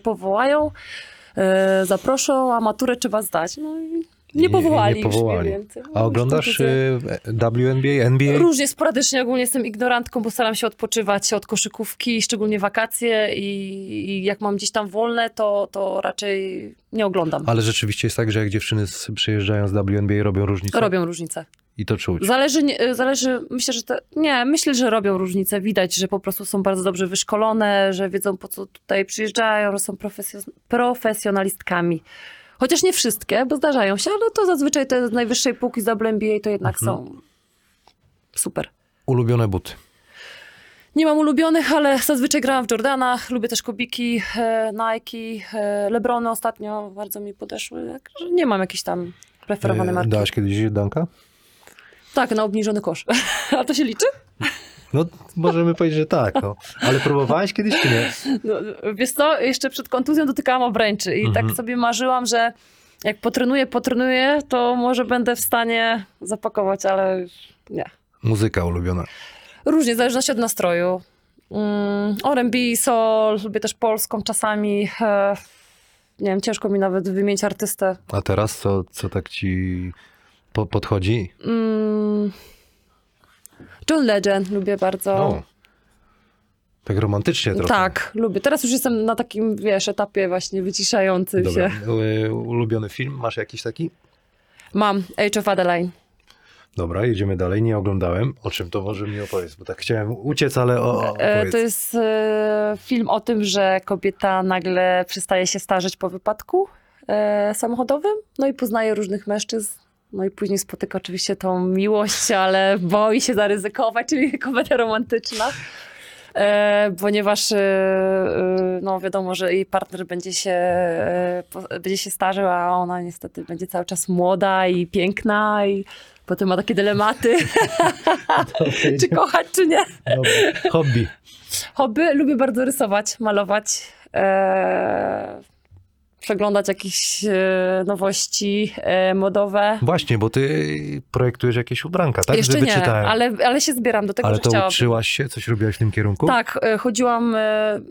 y, zaproszą, a maturę trzeba zdać. No i nie powołali, nie już powołali. mniej więcej. No, A już oglądasz y, WNBA, NBA? Różnie, sporadycznie ogólnie jestem ignorantką, bo staram się odpoczywać od koszykówki, szczególnie wakacje i, i jak mam gdzieś tam wolne, to, to raczej nie oglądam. Ale rzeczywiście jest tak, że jak dziewczyny z, przyjeżdżają z WNBA robią różnicę? Robią różnicę. I to czuć. Zależy, nie- zależy myślę, że te, nie, myślę, że robią różnicę. Widać, że po prostu są bardzo dobrze wyszkolone, że wiedzą po co tutaj przyjeżdżają, że są profesjo- profesjonalistkami. Chociaż nie wszystkie, bo zdarzają się, ale to zazwyczaj te z najwyższej półki z WNBA to jednak Mhm. są super. Ulubione buty. Nie mam ulubionych, ale zazwyczaj grałam w Jordanach, lubię też Kubiki, e, Nike, e, Lebrony ostatnio bardzo mi podeszły, nie mam jakiejś tam preferowanej E, marki. Dałaś kiedyś Danka? Tak, na obniżony kosz. <laughs> A to się liczy? No, możemy powiedzieć, że tak. No. Ale próbowałaś kiedyś, czy nie? No, wiesz co, jeszcze przed kontuzją dotykałam obręczy i Mhm. tak sobie marzyłam, że jak potrenuję, potrenuję, to może będę w stanie zapakować, ale nie. Muzyka ulubiona. Różnie, w zależności od nastroju. Mm, R&B, soul, lubię też polską czasami. E, nie wiem, ciężko mi nawet wymienić artystę. A teraz co, co tak ci po, podchodzi? Mm, John Legend lubię bardzo. O, tak romantycznie trochę. tak, lubię. Teraz już jestem na takim, wiesz, etapie właśnie wyciszającym Dobra. się. E, Ulubiony film? Masz jakiś taki? Mam Age of Adeline. Dobra, jedziemy dalej. Nie oglądałem. O czym to może mi opowiedz? Bo tak chciałem uciec, ale o, o, E. To jest e, film o tym, że kobieta nagle przestaje się starzeć po wypadku e, samochodowym, no i poznaje różnych mężczyzn. No i później spotyka oczywiście tą miłość, ale boi się zaryzykować, czyli komedia romantyczna. E, ponieważ e, e, no wiadomo, że jej partner będzie się, e, po, będzie się starzał, a ona niestety będzie cały czas młoda i piękna i potem ma takie dylematy, <laughs> czy kochać, czy nie. Dobra. Hobby. Hobby, lubię bardzo rysować, malować, e, przeglądać jakieś e, nowości e, modowe. Właśnie, bo ty projektujesz jakieś ubranka, tak? Jeszcze Że nie, wyczytałem. ale, ale się zbieram do tego, Ale że to chciałabym. uczyłaś się? Coś robiłaś w tym kierunku? Tak, e, chodziłam,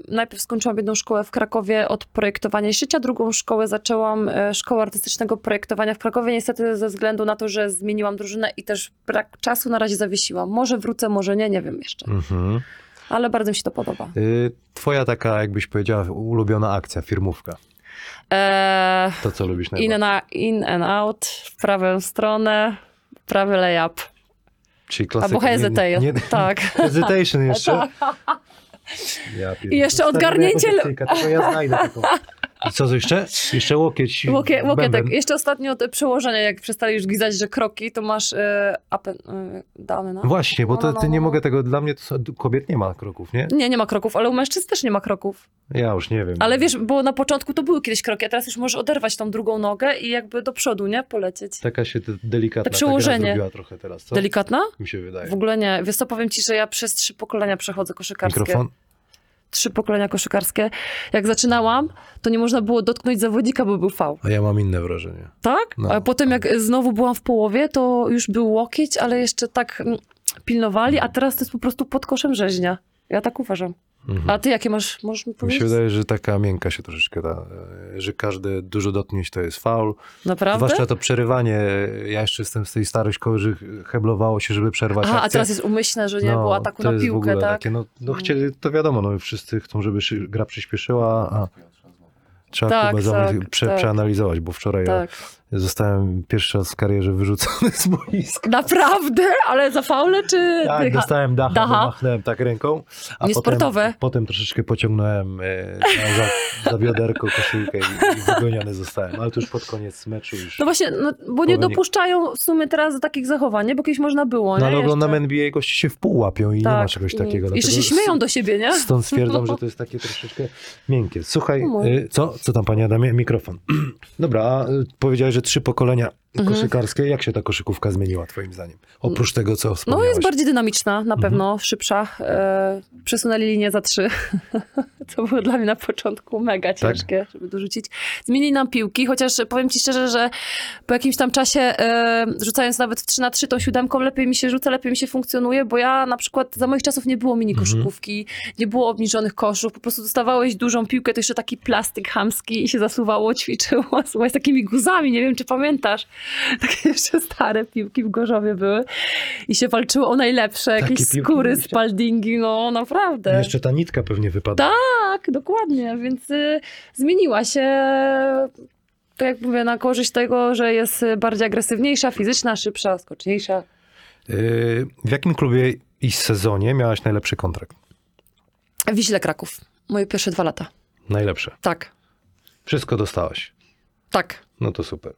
najpierw skończyłam jedną szkołę w Krakowie od projektowania i szycia, drugą szkołę zaczęłam, szkołę artystycznego projektowania w Krakowie, niestety ze względu na to, że zmieniłam drużynę i też brak czasu na razie zawiesiłam. Może wrócę, może nie, nie wiem jeszcze, Mhm. ale bardzo mi się to podoba. Y, Twoja taka, jakbyś powiedziała, ulubiona akcja, firmówka. To, co lubisz In najbardziej. and, in and out, w prawą stronę, prawy layup. Czyli klasyka. Albo hesitate. Nie, nie, <laughs> Tak. <laughs> hesitation jeszcze. Tak. <laughs> Ja I jeszcze odgarnięcie Tylko ja znajdę taką. I co jeszcze? Jeszcze łokieć. Łokie, łokietek. bęben. Jeszcze ostatnio te przełożenia, jak przestali już gizać, że kroki, to masz e, down and up. Właśnie, bo to ty nie mogę tego, dla mnie to są- kobiet nie ma kroków, nie? Nie, nie ma kroków, ale u mężczyzn też nie ma kroków. Ja już nie wiem. Ale wiesz, bo na początku to były kiedyś kroki, a teraz już możesz oderwać tą drugą nogę i jakby do przodu, nie? Polecieć. Taka się de- delikatna To ta przełożenie. gra zrobiła trochę teraz, co? Delikatna? Mi się wydaje. W ogóle nie. Wiesz co, powiem ci, że ja przez trzy pokolenia przechodzę koszykarskie. Mikrofon? Trzy pokolenia koszykarskie. Jak zaczynałam, to nie można było dotknąć zawodnika, bo był fał. A ja mam inne wrażenie. Tak? No. A potem jak znowu byłam w połowie, to już był łokieć, ale jeszcze tak pilnowali, a teraz to jest po prostu pod koszem rzeźnia. Ja tak uważam. Mhm. A ty jakie masz, możesz mi Mi powiedzieć? się wydaje, że taka miękka się troszeczkę da, e, że każde dużo dotknięć to jest faul. Naprawdę? Zwłaszcza to przerywanie. Ja jeszcze jestem z tej starej szkoły, że heblowało się, żeby przerwać Aha, a akcję. teraz jest umyślne, że nie No, było ataku na jest w piłkę, ogóle tak? Takie, no, no Mm. chcieli, to wiadomo, no wszyscy chcą, żeby gra przyspieszyła, a trzeba Tak, zamówić- tak, prze, tak. przeanalizować, bo wczoraj Tak. Zostałem pierwszy raz w karierze wyrzucony z boiska. Naprawdę? Ale za faule czy... Tak, dostałem dacha, Dacha? machnąłem tak ręką. A Niesportowe. Potem, potem troszeczkę pociągnąłem e, za, za bioderko koszulkę i, i wygoniony zostałem. Ale to już pod koniec meczu już. No właśnie, no, bo nie dopuszczają w sumie teraz do takich zachowań, nie? Bo kiedyś można było, nie? No ale oglądam Jeszcze. NBA, gości się w pół łapią i nie ma czegoś i- takiego. Jeszcze się śmieją do siebie, nie? Stąd stwierdzam, że to jest takie troszeczkę miękkie. Słuchaj, No. y, co, co tam pani Adamie? Mikrofon. <clears throat> Dobra, y, powiedziałeś, że trzy pokolenia Mhm. koszykarskie. Jak się ta koszykówka zmieniła twoim zdaniem? Oprócz tego, co No jest bardziej dynamiczna, Mhm. na pewno, szybsza. E, przesunęli linię za trzy. <laughs> to było dla mnie na początku mega Tak? ciężkie, żeby dorzucić. Zmienili nam piłki, chociaż powiem ci szczerze, że po jakimś tam czasie, e, rzucając nawet 3 na 3 tą siódemką, lepiej mi się rzuca, lepiej mi się funkcjonuje, bo ja na przykład za moich czasów nie było mini Mhm. koszykówki, nie było obniżonych koszów, po prostu dostawałeś dużą piłkę, to jeszcze taki plastik chamski i się zasuwało, ćwiczyło, słuchaj, z takimi guzami, nie wiem czy pamiętasz, <laughs> takie jeszcze stare piłki w Gorzowie były i się walczyło o najlepsze, Takie jakieś skóry, spaldingi, no naprawdę. Jeszcze ta nitka pewnie wypada. Tak, dokładnie, więc y, zmieniła się, tak jak mówię, na korzyść tego, że jest bardziej agresywniejsza, fizyczna, szybsza, skoczniejsza. Y, w jakim klubie i sezonie miałaś najlepszy kontrakt? Wiśle Kraków, moje pierwsze dwa lata. Najlepsze. Tak, Wszystko dostałaś. tak. No to super.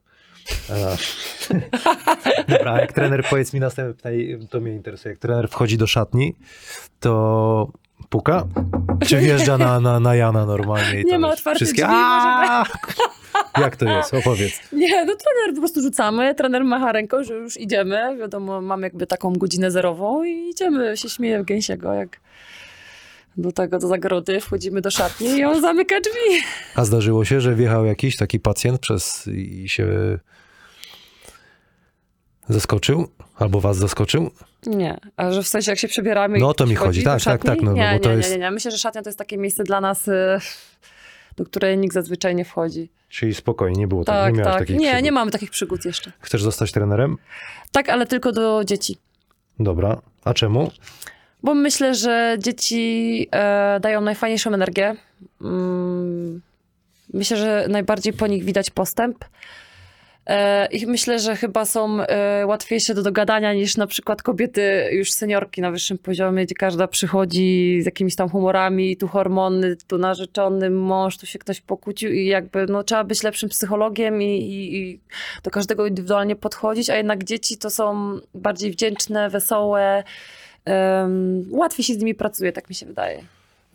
Dobra, jak trener, powiedz mi następne pytanie, to mnie interesuje. Jak trener wchodzi do szatni, to puka? Czy wjeżdża na, na, na Jana normalnie? I Nie ma otwartych wszystkie... drzwi! Jak to jest? Opowiedz. Nie, no trener po prostu rzucamy, trener macha ręką, że już idziemy. Wiadomo, mam jakby taką godzinę zerową i idziemy, się śmieję w gęsiego, jak do tego, do zagrody, wchodzimy do szatni i on zamyka drzwi. A zdarzyło się, że wjechał jakiś taki pacjent przez i się zaskoczył? Albo was zaskoczył? Nie, a że w sensie jak się przebieramy No, i to mi chodzi. Tak, tak, tak, no, nie, bo to nie, jest- nie, nie. Myślę, że szatnia to jest takie miejsce dla nas, y, do której nikt zazwyczaj nie wchodzi. Czyli spokojnie, nie było tak, Tak, nie miałeś tak. takich Nie, przygód. nie mamy takich przygód jeszcze. Chcesz zostać trenerem? Tak, ale tylko do dzieci. Dobra. A czemu? Bo myślę, że dzieci e, dają najfajniejszą energię. Mm, myślę, że najbardziej po nich widać postęp. E, I myślę, że chyba są e, łatwiejsze do dogadania niż na przykład kobiety już seniorki na wyższym poziomie, gdzie każda przychodzi z jakimiś tam humorami, tu hormony, tu narzeczony mąż, tu się ktoś pokłócił i jakby no, trzeba być lepszym psychologiem i, i, i do każdego indywidualnie podchodzić, a jednak dzieci to są bardziej wdzięczne, wesołe, em, łatwiej się z nimi pracuje, tak mi się wydaje.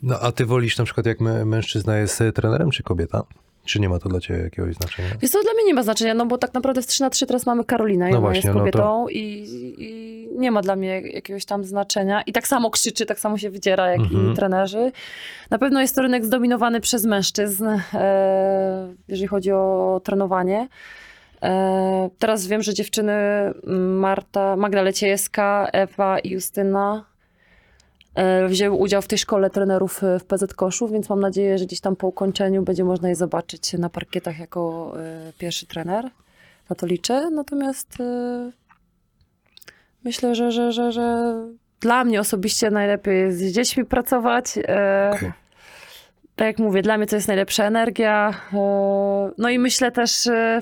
No a ty wolisz na przykład jak mę- mężczyzna jest e, trenerem, czy kobieta? Czy nie ma to dla ciebie jakiegoś znaczenia? Wiesz co, dla mnie nie ma znaczenia, no bo tak naprawdę w 3 na 3 teraz mamy Karolinę i No właśnie, jest no kobietą to- i, i nie ma dla mnie jakiegoś tam znaczenia. I tak samo krzyczy, tak samo się wydziera jak Mhm. inni trenerzy. Na pewno jest to rynek zdominowany przez mężczyzn, e, jeżeli chodzi o trenowanie. E, teraz wiem, że dziewczyny Marta, Magda Leciejska, Ewa i Justyna wzięły udział w tej szkole trenerów e, w PZ Koszów, więc mam nadzieję, że gdzieś tam po ukończeniu będzie można je zobaczyć na parkietach jako e, pierwszy trener. Na to liczę. Natomiast e, myślę, że, że, że, że dla mnie osobiście najlepiej jest z dziećmi pracować. E. Tak jak mówię, dla mnie to jest najlepsza energia. E, no i myślę też, e,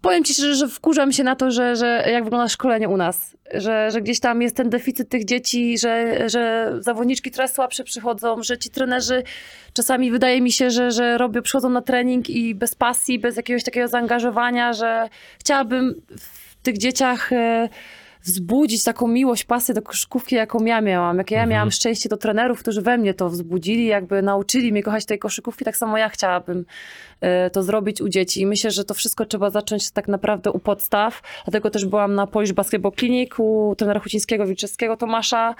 powiem ci szczerze, że wkurzam się na to, że, że jak wygląda szkolenie u nas. Że, że gdzieś tam jest ten deficyt tych dzieci, że, że zawodniczki coraz słabsze przychodzą, że ci trenerzy czasami wydaje mi się, że, że robią, przychodzą na trening i bez pasji, bez jakiegoś takiego zaangażowania, że chciałabym w tych dzieciach e, wzbudzić taką miłość, pasję do koszykówki, jaką ja miałam. Jak ja Mhm. miałam szczęście do trenerów, którzy we mnie to wzbudzili, jakby nauczyli mnie kochać tej koszykówki, tak samo ja chciałabym e, to zrobić u dzieci. I myślę, że to wszystko trzeba zacząć tak naprawdę u podstaw. Dlatego też byłam na Polish Basketball Clinic u trenera Hucińskiego, Wilczewskiego, Tomasza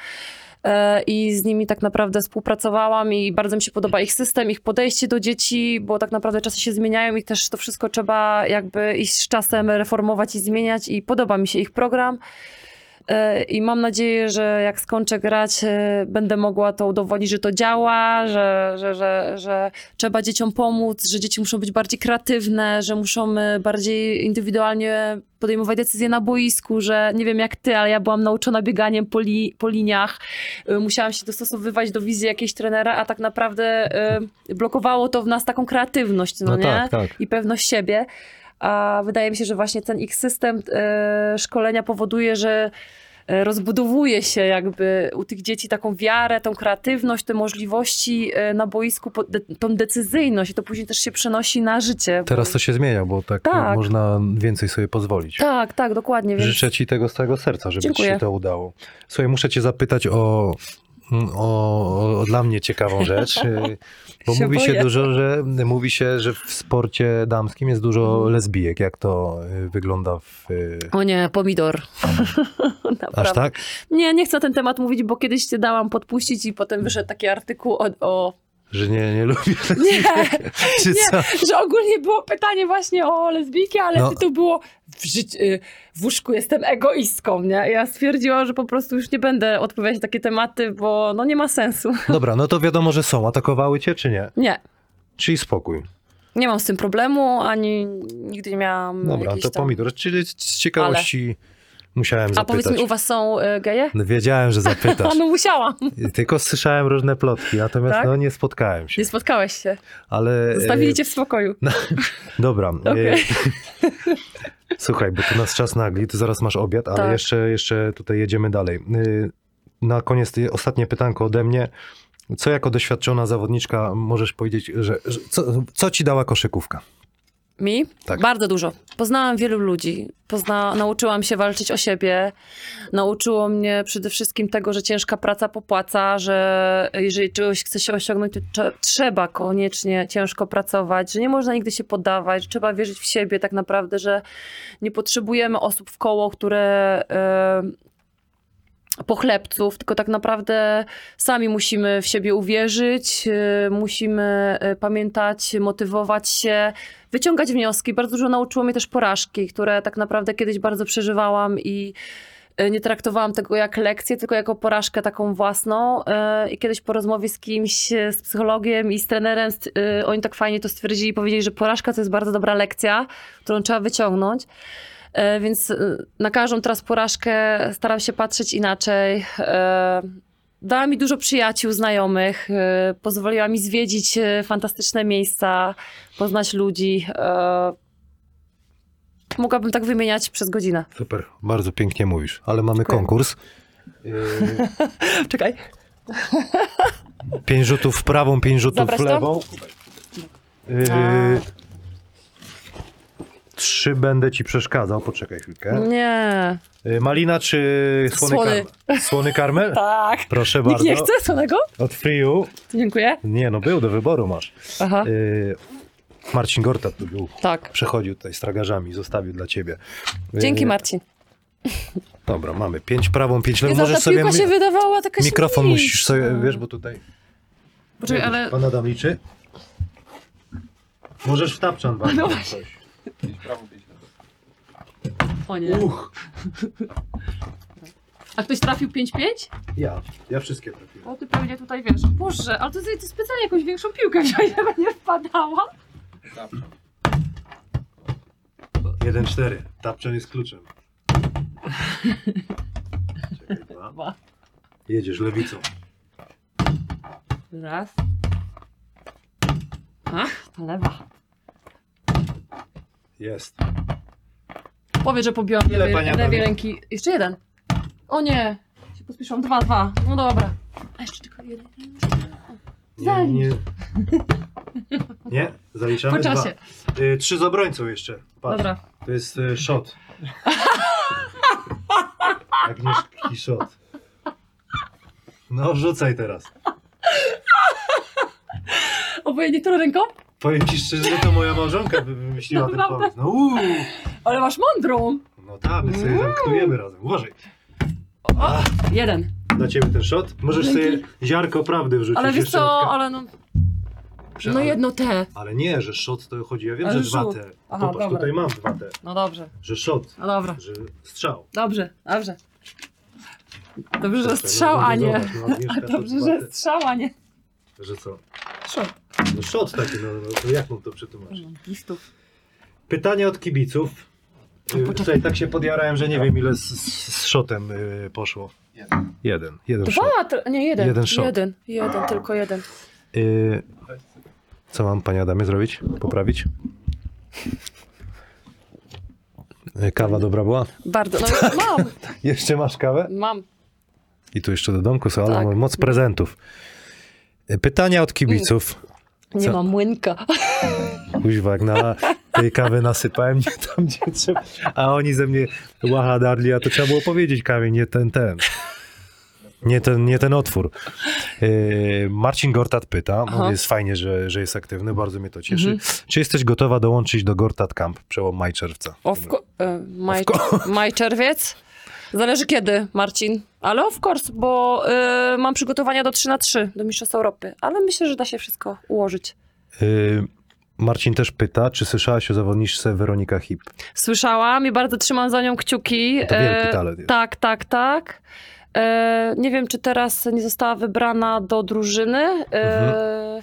i z nimi tak naprawdę współpracowałam i bardzo mi się podoba ich system, ich podejście do dzieci, bo tak naprawdę czasy się zmieniają i też to wszystko trzeba jakby iść z czasem reformować i zmieniać i podoba mi się ich program. E, I mam nadzieję, że jak skończę grać, e, będę mogła to udowodnić, że to działa, że, że, że, że trzeba dzieciom pomóc, że dzieci muszą być bardziej kreatywne, że muszą e, bardziej indywidualnie podejmować decyzje na boisku, że nie wiem jak ty, ale ja byłam nauczona bieganiem po, li, po liniach. Musiałam się dostosowywać do wizji jakiejś trenera, a tak naprawdę blokowało to w nas taką kreatywność, no, No nie? tak, tak. i pewność siebie. A wydaje mi się, że właśnie ten ich system e, szkolenia powoduje, że e, rozbudowuje się jakby u tych dzieci taką wiarę, tą kreatywność, te możliwości e, na boisku, tą decyzyjność i to później też się przenosi na życie. Teraz to się zmienia, bo tak, Tak. można więcej sobie pozwolić. Tak, tak, dokładnie. Więc... Życzę ci tego z całego serca, żeby ci Dziękuję. się to udało. Słuchaj, muszę cię zapytać o, o, o dla mnie ciekawą rzecz, <laughs> bo Się mówi się boję. dużo, że mówi się, że w sporcie damskim jest dużo Mhm. lesbijek. Jak to y, wygląda w... y, O nie, pomidor. <laughs> Aż tak? Nie, nie chcę na ten temat mówić, bo kiedyś dałam podpuścić i potem wyszedł taki artykuł o, o Że nie, nie lubię <laughs> Nie, <laughs> czy co? że ogólnie było pytanie właśnie o lesbijki, ale No. tytuł było w, życi- y, w łóżku jestem egoistką, nie? Ja stwierdziłam, że po prostu już nie będę odpowiadać na takie tematy, bo no nie ma sensu. <laughs> Dobra, no to wiadomo, że są. Atakowały cię, czy nie? Nie, Czyli spokój. nie mam z tym problemu, ani nigdy nie miałam Dobra, to tam... pomidor. Czyli z ciekawości musiałem A powiedz zapytać. mi, u was są y, geje? No, wiedziałem, że zapytasz. <laughs> No musiałam. Tylko słyszałem różne plotki, natomiast Tak? no, nie spotkałem się. Nie spotkałeś się. Ale. Zostawili e, cię w spokoju. <laughs> Dobra. Okej. e, <laughs> Słuchaj, bo tu nas czas nagli, ty zaraz masz obiad, ale Tak. jeszcze, jeszcze tutaj jedziemy dalej. E, Na koniec ostatnie pytanko ode mnie. Co jako doświadczona zawodniczka możesz powiedzieć, że, że co, co ci dała koszykówka? Mi? Tak. Bardzo dużo. Poznałam wielu ludzi. Pozna... Nauczyłam się walczyć o siebie. Nauczyło mnie przede wszystkim tego, że ciężka praca popłaca, że jeżeli czegoś chce się osiągnąć, to trze- trzeba koniecznie ciężko pracować, że nie można nigdy się poddawać, że trzeba wierzyć w siebie tak naprawdę, że nie potrzebujemy osób w koło, które... E... Pochlebców, tylko tak naprawdę sami musimy w siebie uwierzyć, e, musimy e, pamiętać, motywować się, wyciągać wnioski. Bardzo dużo nauczyło mnie też porażki, które tak naprawdę kiedyś bardzo przeżywałam i e, nie traktowałam tego jak lekcję, tylko jako porażkę taką własną. I kiedyś po rozmowie z kimś, z psychologiem i z trenerem, oni tak fajnie to stwierdzili, powiedzieli, że porażka to jest bardzo dobra lekcja, którą trzeba wyciągnąć. E, Więc e, na każdą teraz porażkę staram się patrzeć inaczej. E, Dała mi dużo przyjaciół, znajomych, pozwoliła mi zwiedzić fantastyczne miejsca, poznać ludzi. Mogłabym tak wymieniać przez godzinę. Super, bardzo pięknie mówisz, ale mamy Dziękuję. konkurs. <laughs> Czekaj. pięć rzutów w prawą, pięć rzutów Zabrać w lewą. Yy, trzy będę ci przeszkadzał, poczekaj chwilkę. Nie. Yy, malina czy słony, Słony. karmel? Słony karmel? <laughs> Tak. Proszę Nikt bardzo. nie chce słonego? Od Friu. Dziękuję. Nie, no był, do wyboru masz. Aha. Yy, Marcin Gortat tu był. Tak. Przechodził tutaj z tragarzami, zostawił dla ciebie. Yy, Dzięki Marcin. Dobra, mamy pięć prawą, pięć lewą. Nie, ta Możesz sobie piłka mi- się wydawała taka mikrofon musisz sobie, wiesz, bo tutaj Poczekaj, ale... pan Adam liczy. Możesz w tapczan walnąć No coś. O nie. Uch, A ktoś trafił 5-5? ja, ja wszystkie trafiłem. O, ty pewnie tutaj wiesz. Boże, ale to ty, ty specjalnie jakąś większą piłkę wziąłeś, <laughs> żeby nie wpadała. Jeden, cztery. Tapczan jest kluczem. Czekaj, dwa. <laughs> Dwa. Jedziesz lewicą. Raz. Ach, ta lewa. Jest. Powiedz, że pobiłam Ile, lewej, panie lewej ręki. Jeszcze jeden. O nie. Się pospieszłam. Dwa, dwa. No dobra. A jeszcze tylko jeden. Nie, nie. <laughs> Nie? Zaliczamy Po czasie. dwa. Y, trzy z obrońcą jeszcze. Patrz. Dobra. To jest y, shot. <laughs> Agnieszki shot. No, rzucaj teraz. Obojętnie którą ręką? Powiem ci szczerze, że to moja małżonka wy- wymyśliła ten Naprawdę? pomysł. No uuu. Ale masz mądrą. No tak, my sobie zamknujemy razem. Uważaj. O, jeden. Dla ciebie ten shot. Możesz Dzięki. sobie ziarko prawdy wrzucić. Ale wiesz jeszcze co, ale no... Prze- No ale- jedno te. Ale nie, że shot to chodzi, ja wiem, Ale że dwa rzut. te. Aha, Popatrz, dobra. tutaj mam dwa te. No dobrze. Że shot, No dobra. że strzał. Dobrze, dobrze. Dobrze, że strzał, a nie. zobacz, no, Agnieszka to Dobrze, dwa że te. strzał, a nie. Że co? Strzał. No shot taki, no, no to jak mam to przetłumaczyć? Listów. Pytania od kibiców. O, Y. Tutaj tak się podjarałem, że nie wiem ile z, z, y, poszło. Jeden. Jeden. Jeden shot. Dwa, tr- nie jeden. Jeden shot. Jeden, jeden, tylko jeden. Y, co mam, panie Adamie, zrobić? Poprawić? Kawa dobra była? Bardzo. No <laughs> mam, Jeszcze masz kawę? mam. I tu jeszcze do domku są, ale Tak. moc prezentów. Pytania od kibiców. Nie Co? mam młynka. <laughs> Kuźwa, jak na tej kawy nasypałem, nie tam gdzie trzeba. A oni ze mnie łaha darli, a to trzeba było powiedzieć kamień, nie ten, ten. Nie ten, nie ten otwór. Yy, Marcin Gortat pyta, Aha. jest fajnie, że, że jest aktywny, bardzo mnie to cieszy. Mhm. Czy jesteś gotowa dołączyć do Gortat Camp, przełom maj-czerwca? E, maj, <laughs> maj, czerwiec? Zależy kiedy, Marcin. Ale of course, bo e, mam przygotowania do 3 na 3 do Mistrzostw Europy. Ale myślę, że da się wszystko ułożyć. Yy, Marcin też pyta, czy słyszałaś o zawodniczce Weronika Hip? Słyszałam i bardzo trzymam za nią kciuki. To wielki E, talent jest. Tak, tak, tak. E, nie wiem, czy teraz nie została wybrana do drużyny. E,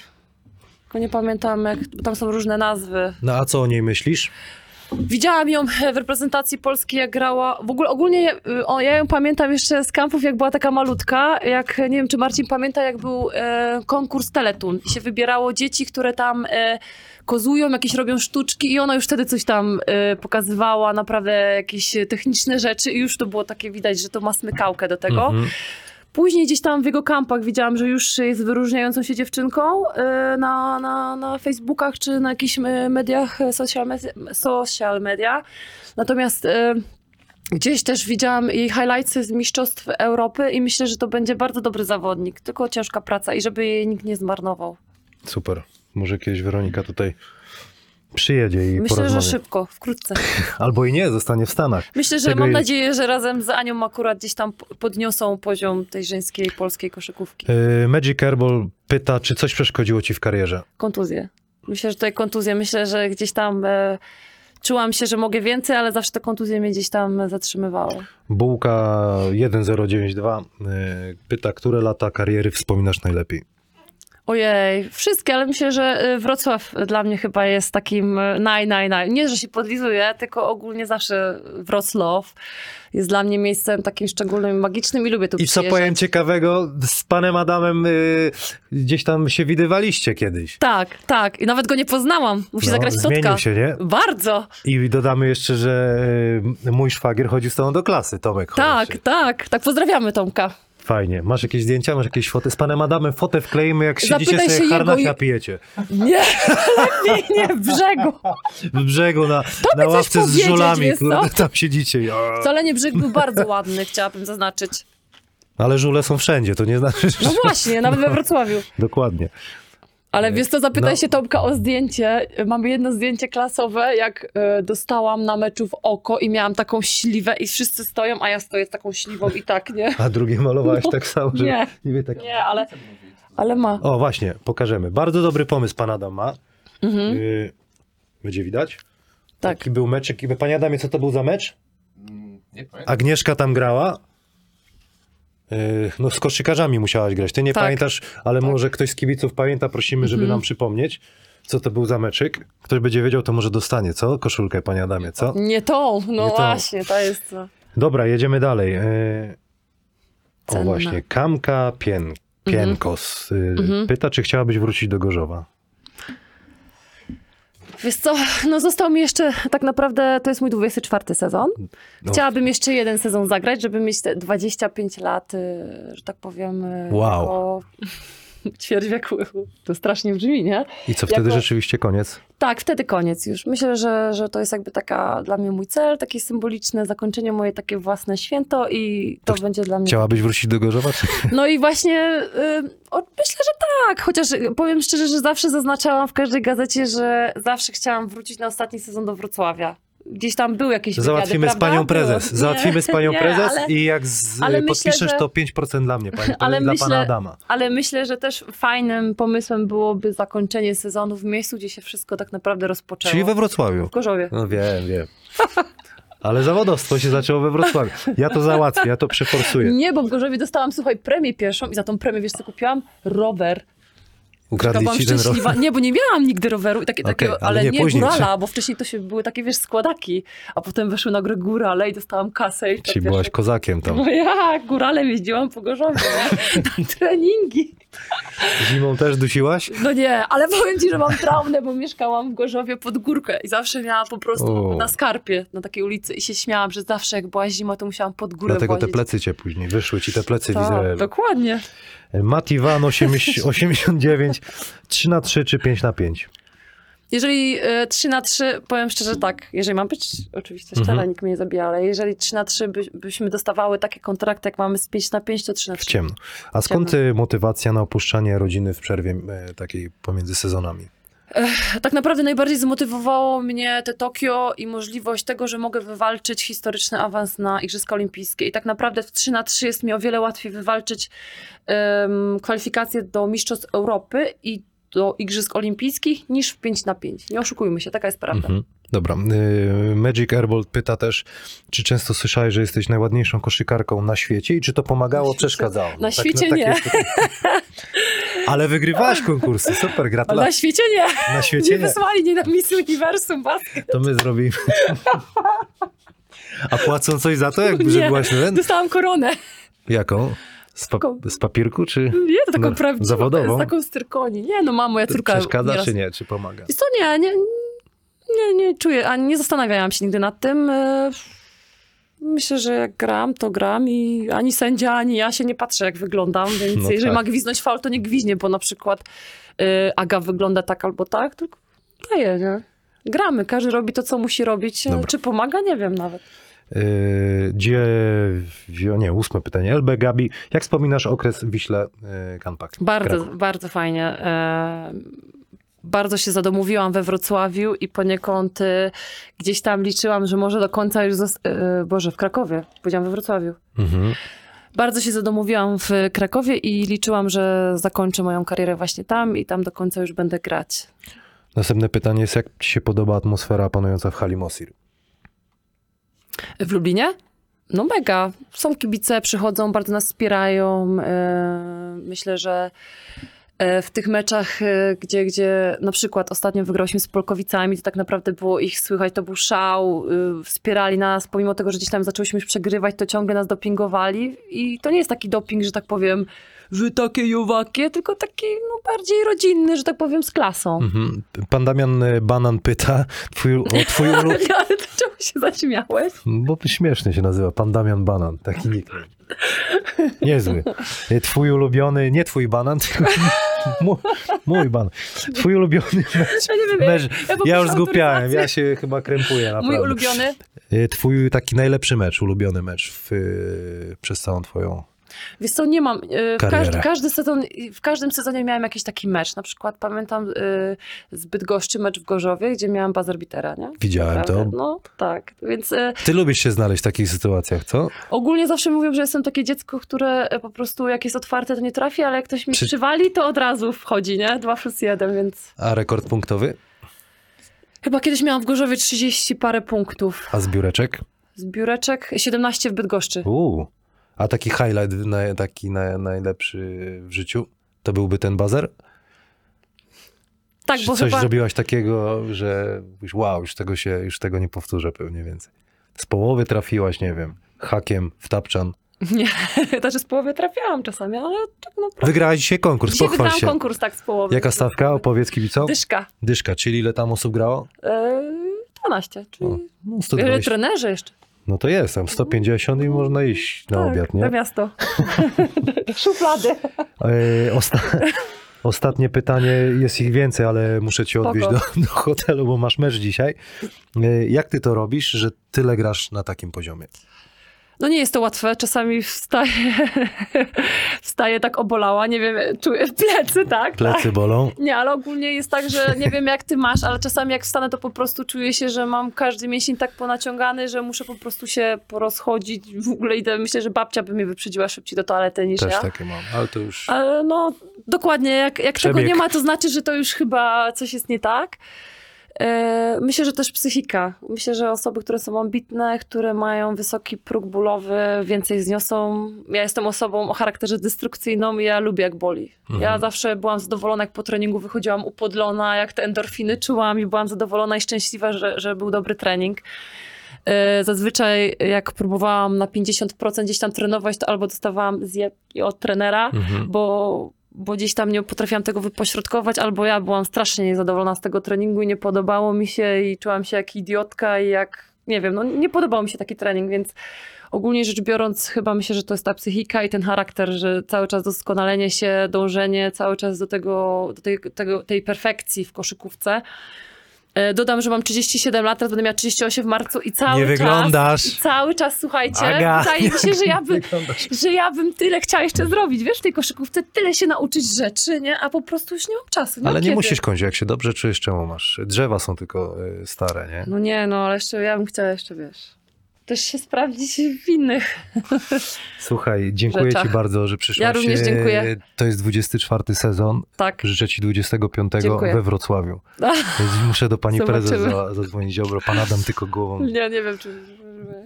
Mhm. Nie pamiętam, jak, tam są różne nazwy. No a co o niej myślisz? Widziałam ją w reprezentacji Polski, jak grała. W ogóle ogólnie y, o, ja ją pamiętam jeszcze z kampów, jak była taka malutka. Jak nie wiem, czy Marcin pamięta, jak był e, konkurs Teletun i się wybierało dzieci, które tam e, kozują, jakieś robią sztuczki i ona już wtedy coś tam e, pokazywała, naprawdę jakieś techniczne rzeczy i już to było takie widać, że to ma smykałkę do tego. Mhm. Później gdzieś tam w jego kampach widziałam, że już jest wyróżniającą się dziewczynką y, na, na, na Facebookach czy na jakichś y, mediach, y, social, social media. Natomiast gdzieś też widziałam jej highlightsy z Mistrzostw Europy i myślę, że to będzie bardzo dobry zawodnik. Tylko ciężka praca i żeby jej nikt nie zmarnował. Super. Może kiedyś Weronika tutaj przyjedzie i Myślę, że szybko, wkrótce. <laughs> Albo i nie, zostanie w Stanach. Myślę, że Tego mam jest- nadzieję, że razem z Anią akurat gdzieś tam po- podniosą poziom tej żeńskiej polskiej koszykówki. Y, Magic Airball pyta, czy coś przeszkodziło ci w karierze? Kontuzje. Myślę, że tutaj kontuzje. Myślę, że gdzieś tam e, czułam się, że mogę więcej, ale zawsze te kontuzje mnie gdzieś tam zatrzymywały. Bułka 1092 y, pyta, które lata kariery wspominasz najlepiej? Ojej, wszystkie, ale myślę, że e, Wrocław dla mnie chyba jest takim e, naj, naj, naj. Nie, że się podlizuję, tylko ogólnie zawsze Wrocław jest dla mnie miejscem takim szczególnym, magicznym i lubię tu I co przyjeżdżać. powiem ciekawego, z panem Adamem y, gdzieś tam się widywaliście kiedyś. Tak, tak. I nawet go nie poznałam. Musi No, zagrać Totka. się, nie? Bardzo. I dodamy jeszcze, że y, mój szwagier chodził z tobą do klasy, Tomek. Tak, tak. Tak, pozdrawiamy Tomka. Fajnie. Masz jakieś zdjęcia, masz jakieś foty? Z panem Adamem fotę wkleimy, jak siedzicie Zapytaj sobie się harnasia jego i- pijecie. Nie, <laughs> lepiej nie w brzegu. W brzegu na, na coś ławce z powiedzieć, żulami, wiesz co? kurde, tam siedzicie. Ja. Wcale brzeg był bardzo ładny, chciałabym zaznaczyć. Ale żule są wszędzie, to nie znaczy, że... No właśnie, nawet we Wrocławiu. Dokładnie. Ale wiesz co, zapytaj No. się Tomka o zdjęcie. Mamy jedno zdjęcie klasowe, jak e, dostałam na meczu w oko i miałam taką śliwę i wszyscy stoją, a ja stoję z taką śliwą i tak, nie? A drugie malowałeś tak samo, że... Nie. Niby tak... Nie, ale, ale ma. O, właśnie, pokażemy. Bardzo dobry pomysł pan Adam ma. Mhm, Y, będzie widać? tak. Taki był meczek. Panie Adamie, co to był za mecz? Mm, Nie pamiętam. Agnieszka tam grała. Y, No z koszykarzami musiałaś grać. Ty nie Tak. pamiętasz, ale może ktoś z kibiców pamięta, prosimy, żeby Mhm. nam przypomnieć, co to był za meczyk. Ktoś będzie wiedział, to może dostanie, co? Koszulkę, panie Adamie, co? Nie tą, no Nie tą. właśnie, to jest to. Dobra, jedziemy dalej. Y, O Cenna. właśnie, Kamka Pien, Pienkos y, Mhm. pyta, czy chciałabyś wrócić do Gorzowa. Wiesz co, no został mi jeszcze, tak naprawdę to jest mój 24 sezon. No. Chciałabym jeszcze jeden sezon zagrać, żeby mieć te 25 lat, y, że tak powiem, y, Wow. jako <laughs> ćwierć wieku. To strasznie brzmi, nie? I co, wtedy Jako- rzeczywiście koniec? Tak, wtedy koniec już. Myślę, że, że to jest jakby taka dla mnie mój cel, takie symboliczne zakończenie, moje takie własne święto i to, będzie dla mnie... Chciałabyś wrócić do Gorzowa? Czy... <laughs> No i właśnie y, o, myślę, że tak. Chociaż powiem szczerze, że zawsze zaznaczałam w każdej gazecie, że zawsze chciałam wrócić na ostatni sezon do Wrocławia. Gdzieś tam był jakiś Załatwimy z panią prezes. Były. Załatwimy z panią nie, prezes ale, i jak z, ale myślę, podpiszesz, że- to 5% dla mnie, pani, <laughs> Ale dla myślę- pana Adama. ale myślę, że też fajnym pomysłem byłoby zakończenie sezonu w miejscu, gdzie się wszystko tak naprawdę rozpoczęło. Czyli we Wrocławiu. W Gorzowie. No wiem, wiem. <laughs> Ale zawodowstwo się zaczęło we Wrocławiu. Ja to załatwię, ja to przeforsuję. Nie, bo w Gorzowie dostałam, słuchaj, premię pierwszą i za tą premię, wiesz co kupiłam? Rower. Ukradli byłam ci ten szczęśliwa. Nie, bo nie miałam nigdy roweru, i takie, takiego, ale ale, nie, nie, górala, bo wcześniej to się były takie, wiesz, składaki, a potem weszły na grę górale i dostałam kasę. I Ci byłaś kozakiem tam. No ja góralem jeździłam po Gorzowie, <laughs> na treningi. Zimą też dusiłaś? No nie, ale powiem ci, że mam traumę, bo mieszkałam w Gorzowie pod górkę i zawsze miałam po prostu O. na skarpie, na takiej ulicy i się śmiałam, że zawsze jak była zima, to musiałam pod górę Dlatego te wozić. plecy cię później, wyszły ci te plecy w Tak, Izraelu. dokładnie. Mativan 89, 3 na 3 czy 5 na 5? Jeżeli y, 3 na 3, powiem szczerze tak, jeżeli mam być oczywiście szczera, Mhm. nikt mnie nie zabija, ale jeżeli 3 na 3 by, byśmy dostawały takie kontrakty, jak mamy z 5 na 5, to 3 na W 3. ciemno. A skąd y, motywacja na opuszczanie rodziny w przerwie e, takiej pomiędzy sezonami? Tak naprawdę najbardziej zmotywowało mnie te Tokio i możliwość tego, że mogę wywalczyć historyczny awans na Igrzyska Olimpijskie. I tak naprawdę w 3 na 3 jest mi o wiele łatwiej wywalczyć em, kwalifikacje do Mistrzostw Europy i do Igrzysk Olimpijskich niż w 5 na 5. Nie oszukujmy się, taka jest prawda. Mhm. Dobra. Y, Magic Airball pyta też, czy często słyszałeś, że jesteś najładniejszą koszykarką na świecie i czy to pomagało, Na przeszkadzało? na Tak, świecie takie nie. <laughs> jest. Ale wygrywałaś konkursy, super, Ale na gratulacje. świecie nie. Na świecie Nie nie. wysłali nie na Miss Universum basket. To my zrobimy. A płacą coś za to, jakby, że Nie. byłaś ten? Dostałam koronę. Jaką? Z, pa- z papierku, czy Nie, to taką No, prawdziwą, zawodową? z taką styrkoni. Nie, no mamo, moja córka przeszkadza, nieraz... czy nie? Czy pomaga? Wiesz co, nie, nie, nie, nie czuję, a nie zastanawiałam się nigdy nad tym. E, Myślę, że jak gram, to gram i ani sędzia, ani ja się nie patrzę, jak wyglądam, więc No jeżeli tak. ma gwiznąć faul, to nie gwiźnie, bo na przykład y, Aga wygląda tak albo tak, tylko daje, nie? Gramy, każdy robi to, co musi robić. Dobra. Czy pomaga? Nie wiem nawet. Yy, dziewią, nie, ósme pytanie. LB Gabi, jak wspominasz okres w Wiśle yy, Kanpak? Bardzo, Kraków. bardzo fajnie. Bardzo się zadomowiłam we Wrocławiu i poniekąd e, gdzieś tam liczyłam, że może do końca już... Zos- e, Boże, w Krakowie. Powiedziałam we Wrocławiu. Mhm. Bardzo się zadomowiłam w Krakowie i liczyłam, że zakończę moją karierę właśnie tam i tam do końca już będę grać. Następne pytanie jest, jak ci się podoba atmosfera panująca w hali Mosir? W Lublinie? No mega. Są kibice, przychodzą, bardzo nas wspierają. E, Myślę, że w tych meczach, e, gdzie, gdzie na przykład ostatnio wygrałyśmy z Polkowicami, to tak naprawdę było ich słychać, to był szał, e, wspierali nas, pomimo tego, że gdzieś tam zaczęłyśmy już przegrywać, to ciągle nas dopingowali i to nie jest taki doping, że tak powiem, wy takie jowakie, tylko taki no, bardziej rodzinny, że tak powiem, z klasą. Mhm. Pan Damian y, Banan pyta, twój, o twój ulu... <laughs> Ale czemu się zaśmiałeś? Bo śmiesznie się nazywa, pan Damian Banan, taki nickname. Niezły. Y, Twój ulubiony, nie twój banan, tylko <laughs> mój, mój banan. Twój ulubiony mecz. Ja nie wiem, mecz. ja Ja już zgupiałem, ja się chyba krępuję naprawdę. Mój ulubiony? Y, Twój taki najlepszy mecz, ulubiony mecz w, przez całą twoją... Wiesz co, nie mam. y, W każdy, każdy sezon, w każdym sezonie miałem jakiś taki mecz. Na przykład pamiętam y, z Bydgoszczy mecz w Gorzowie, gdzie miałam bazerbitera, nie? Widziałem Naprawdę. to. No tak, więc y, Ty lubisz się znaleźć w takich sytuacjach, co? ogólnie zawsze mówią, że jestem takie dziecko, które po prostu jak jest otwarte, to nie trafi, ale jak ktoś mi Przy- przywali, to od razu wchodzi, nie? Dwa plus jeden, więc... A rekord punktowy? Chyba kiedyś miałam w Gorzowie 30 parę punktów. A zbióreczek? Z biureczek 17 w Bydgoszczy. Uuu. A taki highlight, taki na, najlepszy w życiu, to byłby ten bazer? Tak, Czy bo coś chyba... zrobiłaś takiego, że mówisz, wow, już tego, się, już tego nie powtórzę pewnie więcej. Z połowy trafiłaś, nie wiem, hakiem w tapczan. <laughs> Nie, znaczy z połowy trafiałam czasami, ale tak naprawdę... Wygrałaś dzisiaj konkurs, Dzisiaj pochwal się. konkurs tak z połowy. Jaka stawka? Opowiedz kibicom. Dyszka. Dyszka, czyli ile tam osób grało? Yy, 12, czyli O, no, wiele 120. trenerzy jeszcze. No to jest, tam 150 i można iść na tak, obiad, Na nie? miasto. Do <laughs> Szuflady. E, osta <laughs> ostatnie pytanie, jest ich więcej, ale muszę cię odwieźć do, <laughs> do hotelu, bo masz mecz dzisiaj. E, jak ty to robisz, że tyle grasz na takim poziomie? No nie jest to łatwe. Czasami wstaję, <laughs> wstaję tak obolała, nie wiem, czuję plecy, tak? Plecy bolą? Nie, ale ogólnie jest tak, że nie wiem jak ty masz, ale czasami jak wstanę, to po prostu czuję się, że mam każdy mięsień tak ponaciągany, że muszę po prostu się porozchodzić. W ogóle idę, myślę, że babcia by mnie wyprzedziła szybciej do toalety niż Też ja. takie mam, ale to już... Ale no, dokładnie, jak, jak tego nie ma, to znaczy, że to już chyba coś jest nie tak. E, Myślę, że też psychika. Myślę, że osoby, które są ambitne, które mają wysoki próg bólowy, więcej zniosą. Ja jestem osobą o charakterze destrukcyjną i ja lubię jak boli. Ja Mhm. zawsze byłam zadowolona, jak po treningu wychodziłam upodlona, jak te endorfiny czułam i byłam zadowolona i szczęśliwa, że, że był dobry trening. E, Zazwyczaj jak próbowałam na 50% gdzieś tam trenować, to albo dostawałam zjebki od trenera, Mhm. bo, bo gdzieś tam nie potrafiłam tego wypośrodkować, albo ja byłam strasznie niezadowolona z tego treningu i nie podobało mi się i czułam się jak idiotka i jak, nie wiem, no nie podobał mi się taki trening, więc ogólnie rzecz biorąc chyba myślę, że to jest ta psychika i ten charakter, że cały czas doskonalenie się, dążenie cały czas do tego, do tej, tego, tej perfekcji w koszykówce. E, Dodam, że mam 37 lat, teraz będę miała 38 w marcu i cały Nie czas... wyglądasz. I cały czas, słuchajcie, Aga, wydaje mi się, że ja, <laughs> by, że ja bym tyle chciała jeszcze zrobić, wiesz, w tej koszykówce, tyle się nauczyć rzeczy, nie? A po prostu już nie mam czasu. Nie Ale nie kiedy. musisz kończyć, jak się dobrze czujesz, czemu masz? Drzewa są tylko y, stare, nie? No nie, no ale jeszcze ja bym chciała jeszcze, wiesz, też się sprawdzić w innych. Słuchaj, dziękuję Rzeczach. ci bardzo, że przyszłaś. Ja również dziękuję. To jest 24 sezon. Tak. Życzę ci 25 Dziękuję. we Wrocławiu. <laughs> Więc muszę do pani prezes Zobaczymy. za- zadzwonić. Dobra, pan Adam tylko głową. Nie, nie wiem, czy...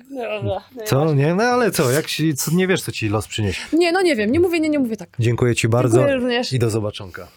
Dobra, nie, Co? Nie? No ale co? Jak ci, co, nie wiesz, co ci los przyniesie. nie, no nie wiem, nie mówię, nie, nie mówię tak. Dziękuję ci bardzo Dziękuję również. i do zobaczonka.